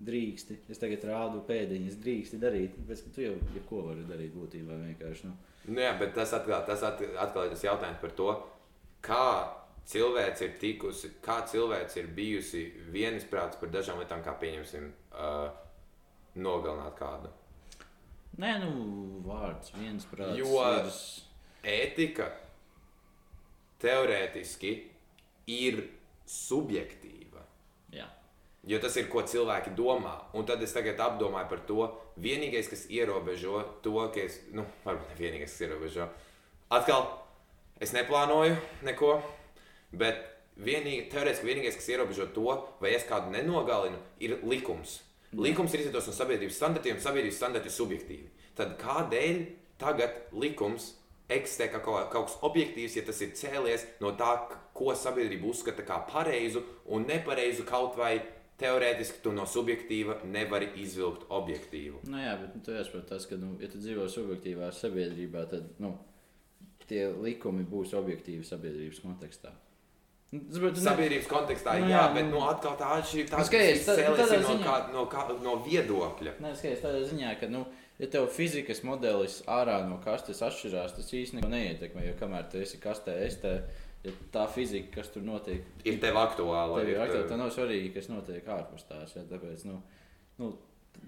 drīksti, es tagad rādu pēdiņas, drīksti darīt, bet tu jau jebko vari darīt būtībā vienkārši. Nu. Nu, jā, bet tas atkal, tas atkal ir tas jautājums par to, kā cilvēks ir tikusi, kā cilvēks ir bijusi vienisprāts par dažām lietām, kā pieņemsim, uh, nogalināt kādu. Nē, nu, vārds viens prāts. Jo- virs... Ētika teorētiski ir subjektīva. Jā. Jo tas ir, ko cilvēki domā. Un tad es tagad apdomāju par to, vienīgais, kas ierobežo to, ka es, nu, varbūt ne vienīgais, kas ierobežo. Atkal, es neplānoju neko, bet vienīgi, teorētiski vienīgais, kas ierobežo to, vai es kādu nenogalinu, ir likums. Likums ir izveidots no sabiedrības standartiem, sabiedrības standarti ir subjektīvi. Tad kādēļ tagad likums eksistē kā kaut, kaut kas objektīvs, ja tas ir cēlies no tā, ko sabiedrība uzskata par pareizu un nepareizu kaut vai teorētiski tu no subjektīva nevari izvilkt objektīvu. Nu, jā, bet nu, tu jāsaprot tas, ka, nu, ja tu dzīvo subjektīvā sabiedrībā, tad nu, tie likumi būs objektīvi sabiedrības kontekstā. Sabiedrības kontekstā, Nu, jā, jā, bet nu- nu, atkal tā atšķirība Nu, skaties, tad- cēlies tādā no, ziņā- kā, no, kā, no viedokļa. Nē, skaties, tādā ziņā, ka, nu, ja tev fizikas modelis ārā no kastes atšķirās, tas īstenībā neietekmē. Jo kamēr tu esi kastē, es te, ja tā fizika, kas tur notiek, Ir tev aktuāla. tev ir aktuāli, tev- tā nav svarīgi, kas notiek ārpus tās. Ja, tāpēc, nu, nu,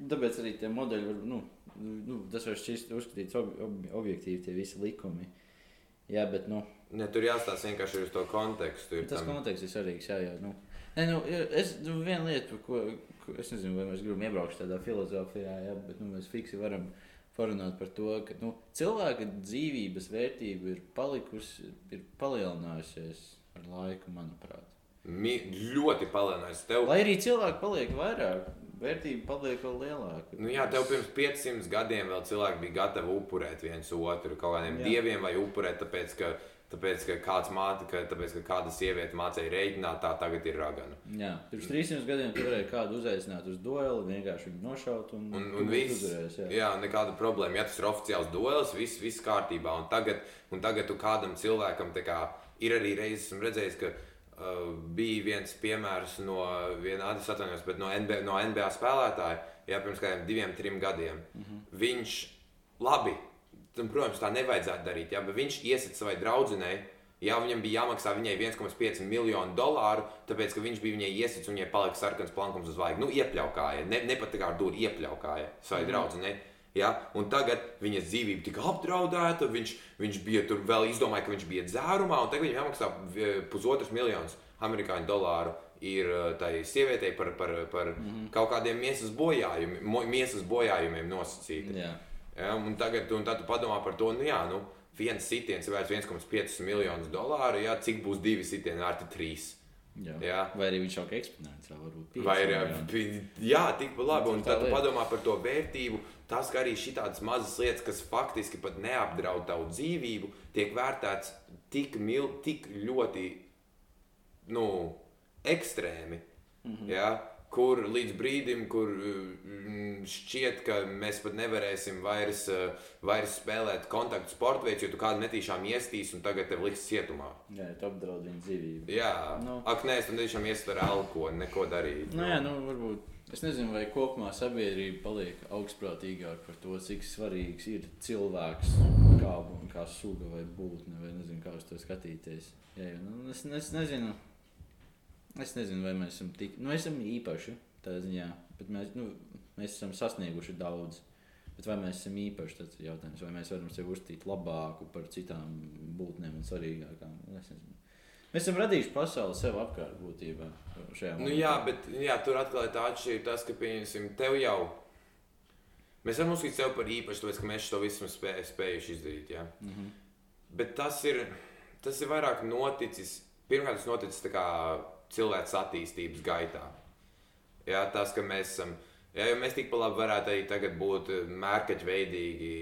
tāpēc arī tie modeļi, var, nu, nu, tas var šķist uzskatīts ob, ob, objektīvi, tie visi likumi. Jā, bet, nu, Ne, tur jāstāsta vienkārši uz to kontekstu. Tas tam- konteksts ir svarīgs. Jā, jā. Nu. Nē, nu, es nu, viena lieta, par ko, ko es nezinu, vai mēs gribam iebraukt tādā filozofijā, jā, bet nu, mēs fiksi varam parunāt par to, ka nu, cilvēka dzīvības vērtība ir palikusi, ir palielinājusies ar laiku, manuprāt. Mi, ļoti palielinājis tev. Lai arī cilvēki paliek vairāk, vērtība paliek vēl lielāka. Nu, jā, tev pirms 500 gadiem vēl cilvēki bija gatavi upurēt viens otru kaut kādiem Jā. dieviem vai upurēt, tāpēc ka, tāpēc, ka kāds māte, ka, tāpēc, ka kāda sieviete mācīja rēķināt, tā tagad ir ragana. Jā, pirms 300 gadiem tu varēji kādu uzaicināt uz dueli, vienkārši viņu nošaut un, Un, un viss, uzvarējis, jā. jā, nekāda problēma. Ja tas ir oficiāls duels, viss, viss kārtībā. Un tagad, un tagad tu kādam cilvēkam kā, ir arī reizes, redzējis, ka uh, bija viens piemērs no viena atvainojos, bet no NBA, no NBA spēlētāja, jā, pirms kādiem diviem, trim gadiem. Mm. -hmm. Viņš, labi, tam, protams, tā nevajadzētu darīt, jā, bet viņš iesit savai draudzenei. Jā, viņam bija jāmaksā viņai 1,5 miljonu dolāru, tāpēc, ka viņš bija viņai iesits un viņai palika sarkans plankums uz vaigas. Nu, iepļaukāja, ne, ne pat tā kā ar dūri iepļaukāja savai mm. draudzenei. Ja? Un tagad viņas dzīvība tika apdraudēta, viņš, viņš bija tur vēl izdomājis, ka viņš bija dzērumā, un tagad viņam jāmaksā eh, pusotrs miljonus amerikāņu dolāru. Ir eh, tai sievietei par, par, par mm kaut kādiem miesas bojājumiem, miesas bojājumiem nosacīti. Jā. Ja, un tagad un tu padomā par to, nu jā, nu, viens sitiens ir vērts 1,5 miljonus dolāru, jā, cik būs divi sitieni, ar te trīs. Jā. Jā. Vai arī viņš jau kā eksponents, varbūt Vai ir miljoni. pi- jā, tikpat labi. Un tad padomā par to vērtību. Tas, ka arī šādas mazas lietas, kas faktiski pat neapdraud tavu dzīvību, tiek vērtēts tik, mil, tik ļoti nu, ekstrēmi. Mm -hmm. ja? Kur līdz brīdim, kur mm, šķiet, ka mēs pat nevarēsim vairs, eh, vairs spēlēt kontaktu sporta veids, jo tu kādu netīšām iestīs un tagad tev liks cietumā. Jā, tu apdraud viņa dzīvību. Jā, Nu. ak, nē, es tam tiešām iestveru alkoholu, neko darīt. Nu, jā, nu, varbūt. Es nezinu, vai kopumā sabiedrība paliek augstprātīgāka par to, cik svarīgs ir cilvēks, kā, kā suga vai būtne, vai nezinu, kā uz to skatīties. Jā, nu, es, es nezinu, es nezinu, vai mēs esam tik, nu, mēs esam īpaši tādā ziņā, bet mēs, nu, mēs esam sasnieguši daudz. Bet vai mēs esam īpaši, tas ir jautājums, vai mēs varam sevi uzstīt labāku par citām būtnēm un svarīgākām. Nu, es nezinu. Mēs esam radījuši pasauli sev apkārt būtībā. Nu, jā, bet jā, tur atkal ir tā atšķirība, tas, ka, pieņemsim, tev jau. Mēs varam uzskatīt sevi par īpašu, tāpēc, ka mēs to visu spē, spējuši izdarīt. Jā. Mm -hmm. Bet tas ir, tas ir vairāk noticis. Pirmkārt, tas noticis tā kā cilvēks attīstības gaitā. Jā, tas, ka mēs esam. Jā, jo mēs tikpat labi varētu arī tagad būt mērkaķveidīgi,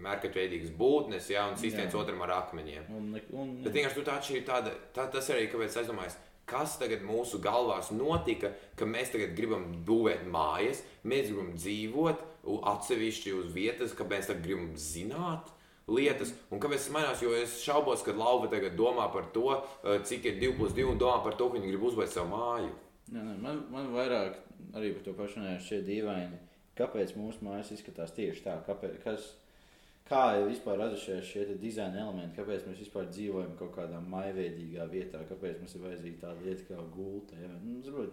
mērkaķveidīgas būtnes, jā, un sist viens Jā. otram ar akmeņiem. Un, un, Bet vienkārši tā ir tāda, tā, tas arī, kāpēc es domāju, kas tagad mūsu galvās notika, ka mēs tagad gribam būvēt mājas, mēs gribam dzīvot atsevišķi uz vietas, ka mēs tagad gribam zināt. Lietas, un kāpēc tas mainās? Jo es šaubos, ka Lauva tagad domā par to, eh, cik ir 2 plus 2 un domā par to, ka viņi grib uzbūvēt savu māju. Jā, nē, man, man vairāk arī par to pašu šie dīvaini. Kāpēc mūsu mājas izskatās tieši tā? Kāpēc, kas, kā ir vispār radušies šie dizaina elementi? Kāpēc mēs vispār dzīvojam kaut kādā maigā vietā? Kāpēc mums ir vajadzīga tāda lieta kā gulta? Ja? Nu,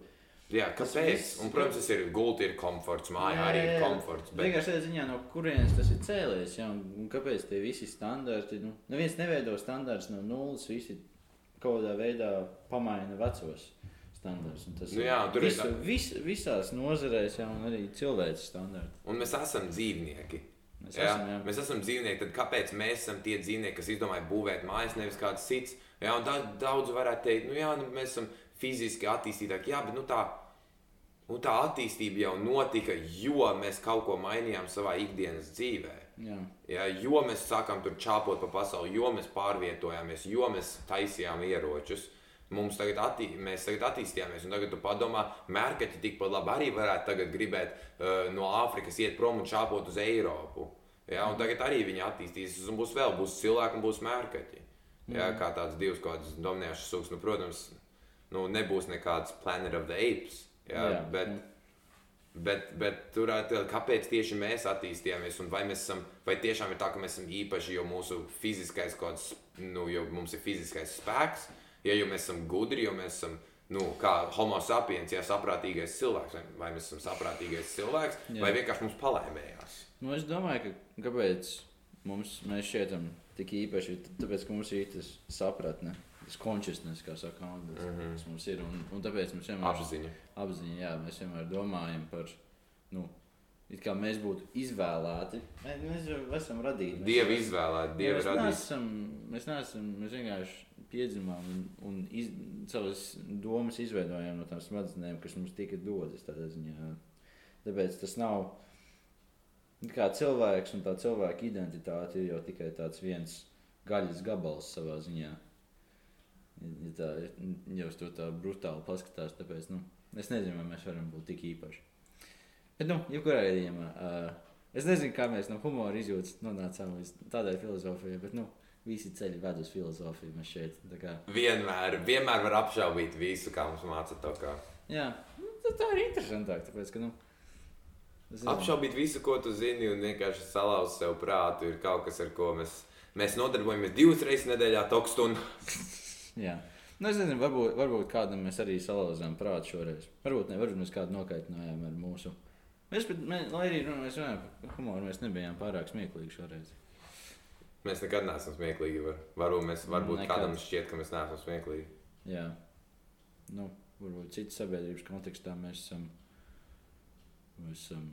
Jā, kāpēc? Un, protams, tas ir gulti, ir komforts, māja Jā, arī ir komforts. Bet... Vienkārši tādā ziņā, no kurienes tas ir cēlies, ja? un, kāpēc tie visi standarti, nu, neviens neveido standarts no nulles, visi kaut kādā veidā pamaina vecos standarts. Tas Nu ir jā, tur ir visu, tā- vis, visās nozarēs, ja, un arī cilvēks standarti. Un mēs esam dzīvnieki. Mēs Jā, esam, jā. mēs esam dzīvnieki, tad kāpēc mēs esam tie dzīvnieki, kas izdomāja būvēt mājas, nevis kāds cits? Jā, un tā, daudz varētu teikt, nu jā, nu, mēs esam fiziski attīstītāki, jā, bet nu, tā, nu, tā attīstība jau notika, jo mēs kaut ko mainījām savā ikdienas dzīvē. Jā. Jā, jo mēs sākām tur čāpot pa pasauli, jo mēs pārvietojāmies, jo mēs taisījām ieročus. Mums tagad, attī, mēs tagad attīstījāmies, un tagad padomā, mērķi tikpat labi arī varētu gribēt uh, no Āfrikas iet prom un čāpot uz Eiropu. Jā, un tagad arī viņi attīstīsies, un būs vēl, būs cilvēki un būs mērķi. Jā, kā tāds divs kaut kāds dominējošs suks, nu, protams, nu, nebūs nekāds Planet of the Apes. Jā, Jā, bet, Bet, bet tur atkal, kāpēc tieši mēs attīstījāmies, un vai mēs esam, vai tiešām ir tā, ka mēs esam īpaši, jo mūsu fiziskais kaut kāds, nu, jo mums ir fiziskais spēks, ja jau mēs esam gudri, jo mēs esam, nu, kā homo sapiens, ja saprātīgais cilvēks, vai, mēs esam saprātīgais cilvēks, Jā. Vai vienkārši mums palaimējās. Nu, es domāju, ka kāpēc mums mēs šķietam tik īpaši, tāpēc, ka mums ir tas sapratne, tas consciousness, kā saka angļuiski, mm Mhm. -hmm. kas mums ir, un, un tāpēc mums vienmēr Apziņa. apziņa, jā, mēs vienmēr domājam par, nu, it kā mēs būtu izvēlēti, mēs, mēs jau esam radīti. Mēs Dievu jau- izvēlēt, Jā, Dievu mēs radīt. neesam, mēs neesam, mēs vienkārši piedzimām un, un iz, savas domas izveidojām no tām smadzenēm, kas mums tika dotas tādā ziņā. Tāpēc tas nav kā cilvēks un tā cilvēka identitāte ir jau tikai tāds viens gaļas gabals savā ziņā. Ja tā, ja uz to tā brutāli paskatās, tāpēc, nu, es nezinu, vai mēs varam būt tik īpaši. Bet, nu, jebkurā gadījumā, uh, es nezinu, kā mēs no humora izjūtas nonācām līdz tādai filozofijai, bet, nu, visi ceļi ved uz filozofiju. Mēs šeit, kā, Vienmēr, vienmēr var apšaubīt visu, kā mums māca to. Kā. jā, nu, tā, ir interesantāk, tāpēc, ka, nu. Apšaubīt visu, ko tu zini, un vienkārši salauzt sev prātu, ir kaut kas, ar ko mēs, mēs nodarbojamies divas reizes nedēļā, tok stundu. Jā. Nu, es nezinu, varbūt, varbūt kādam mēs arī salauzām prātu šoreiz. Varbūt ne, varbūt mēs kādu nokaitinājām ar mūsu. Mēs, bet, mē, lai arī runā- mēs runājam par humoru, mēs nebijām pārāk smieklīgi šoreiz. Mēs nekad neesam smieklīgi. Var. Varbūt, mēs, varbūt Nekad. kādam šķiet, ka mēs neesam smieklīgi. Jā, nu, varbūt citas sabiedrības kontekstā mēs esam, mēs esam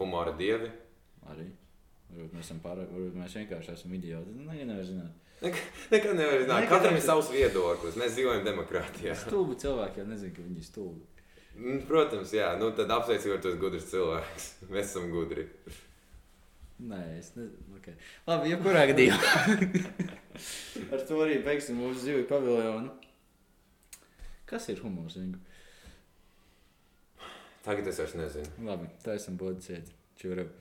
Humora dievi. arī. Varbūt mēs pārāk, varbūt mēs vienkārši esam idioti. Nu, ja nevar zināt. Nekad nevar zināt. Katram ir savs viedoklis. Mēs dzīvojam demokrātijā. *laughs* Stulbi cilvēki jau nezina, ka viņi ir stulbi. Mm, Protams, jā. Nu, tad apsveicam, ka tu esi gudrs cilvēks. *laughs* Mēs esam gudri. Nē, es nezinu. Okay. Labi, jebkurā gadījumā. *laughs* Ar to arī beigsim mūsu zivju paviljonu. Kas ir humors? Ingu? Tagad es vairs nezinu. Labi, tā esam bodiciet. Čurab.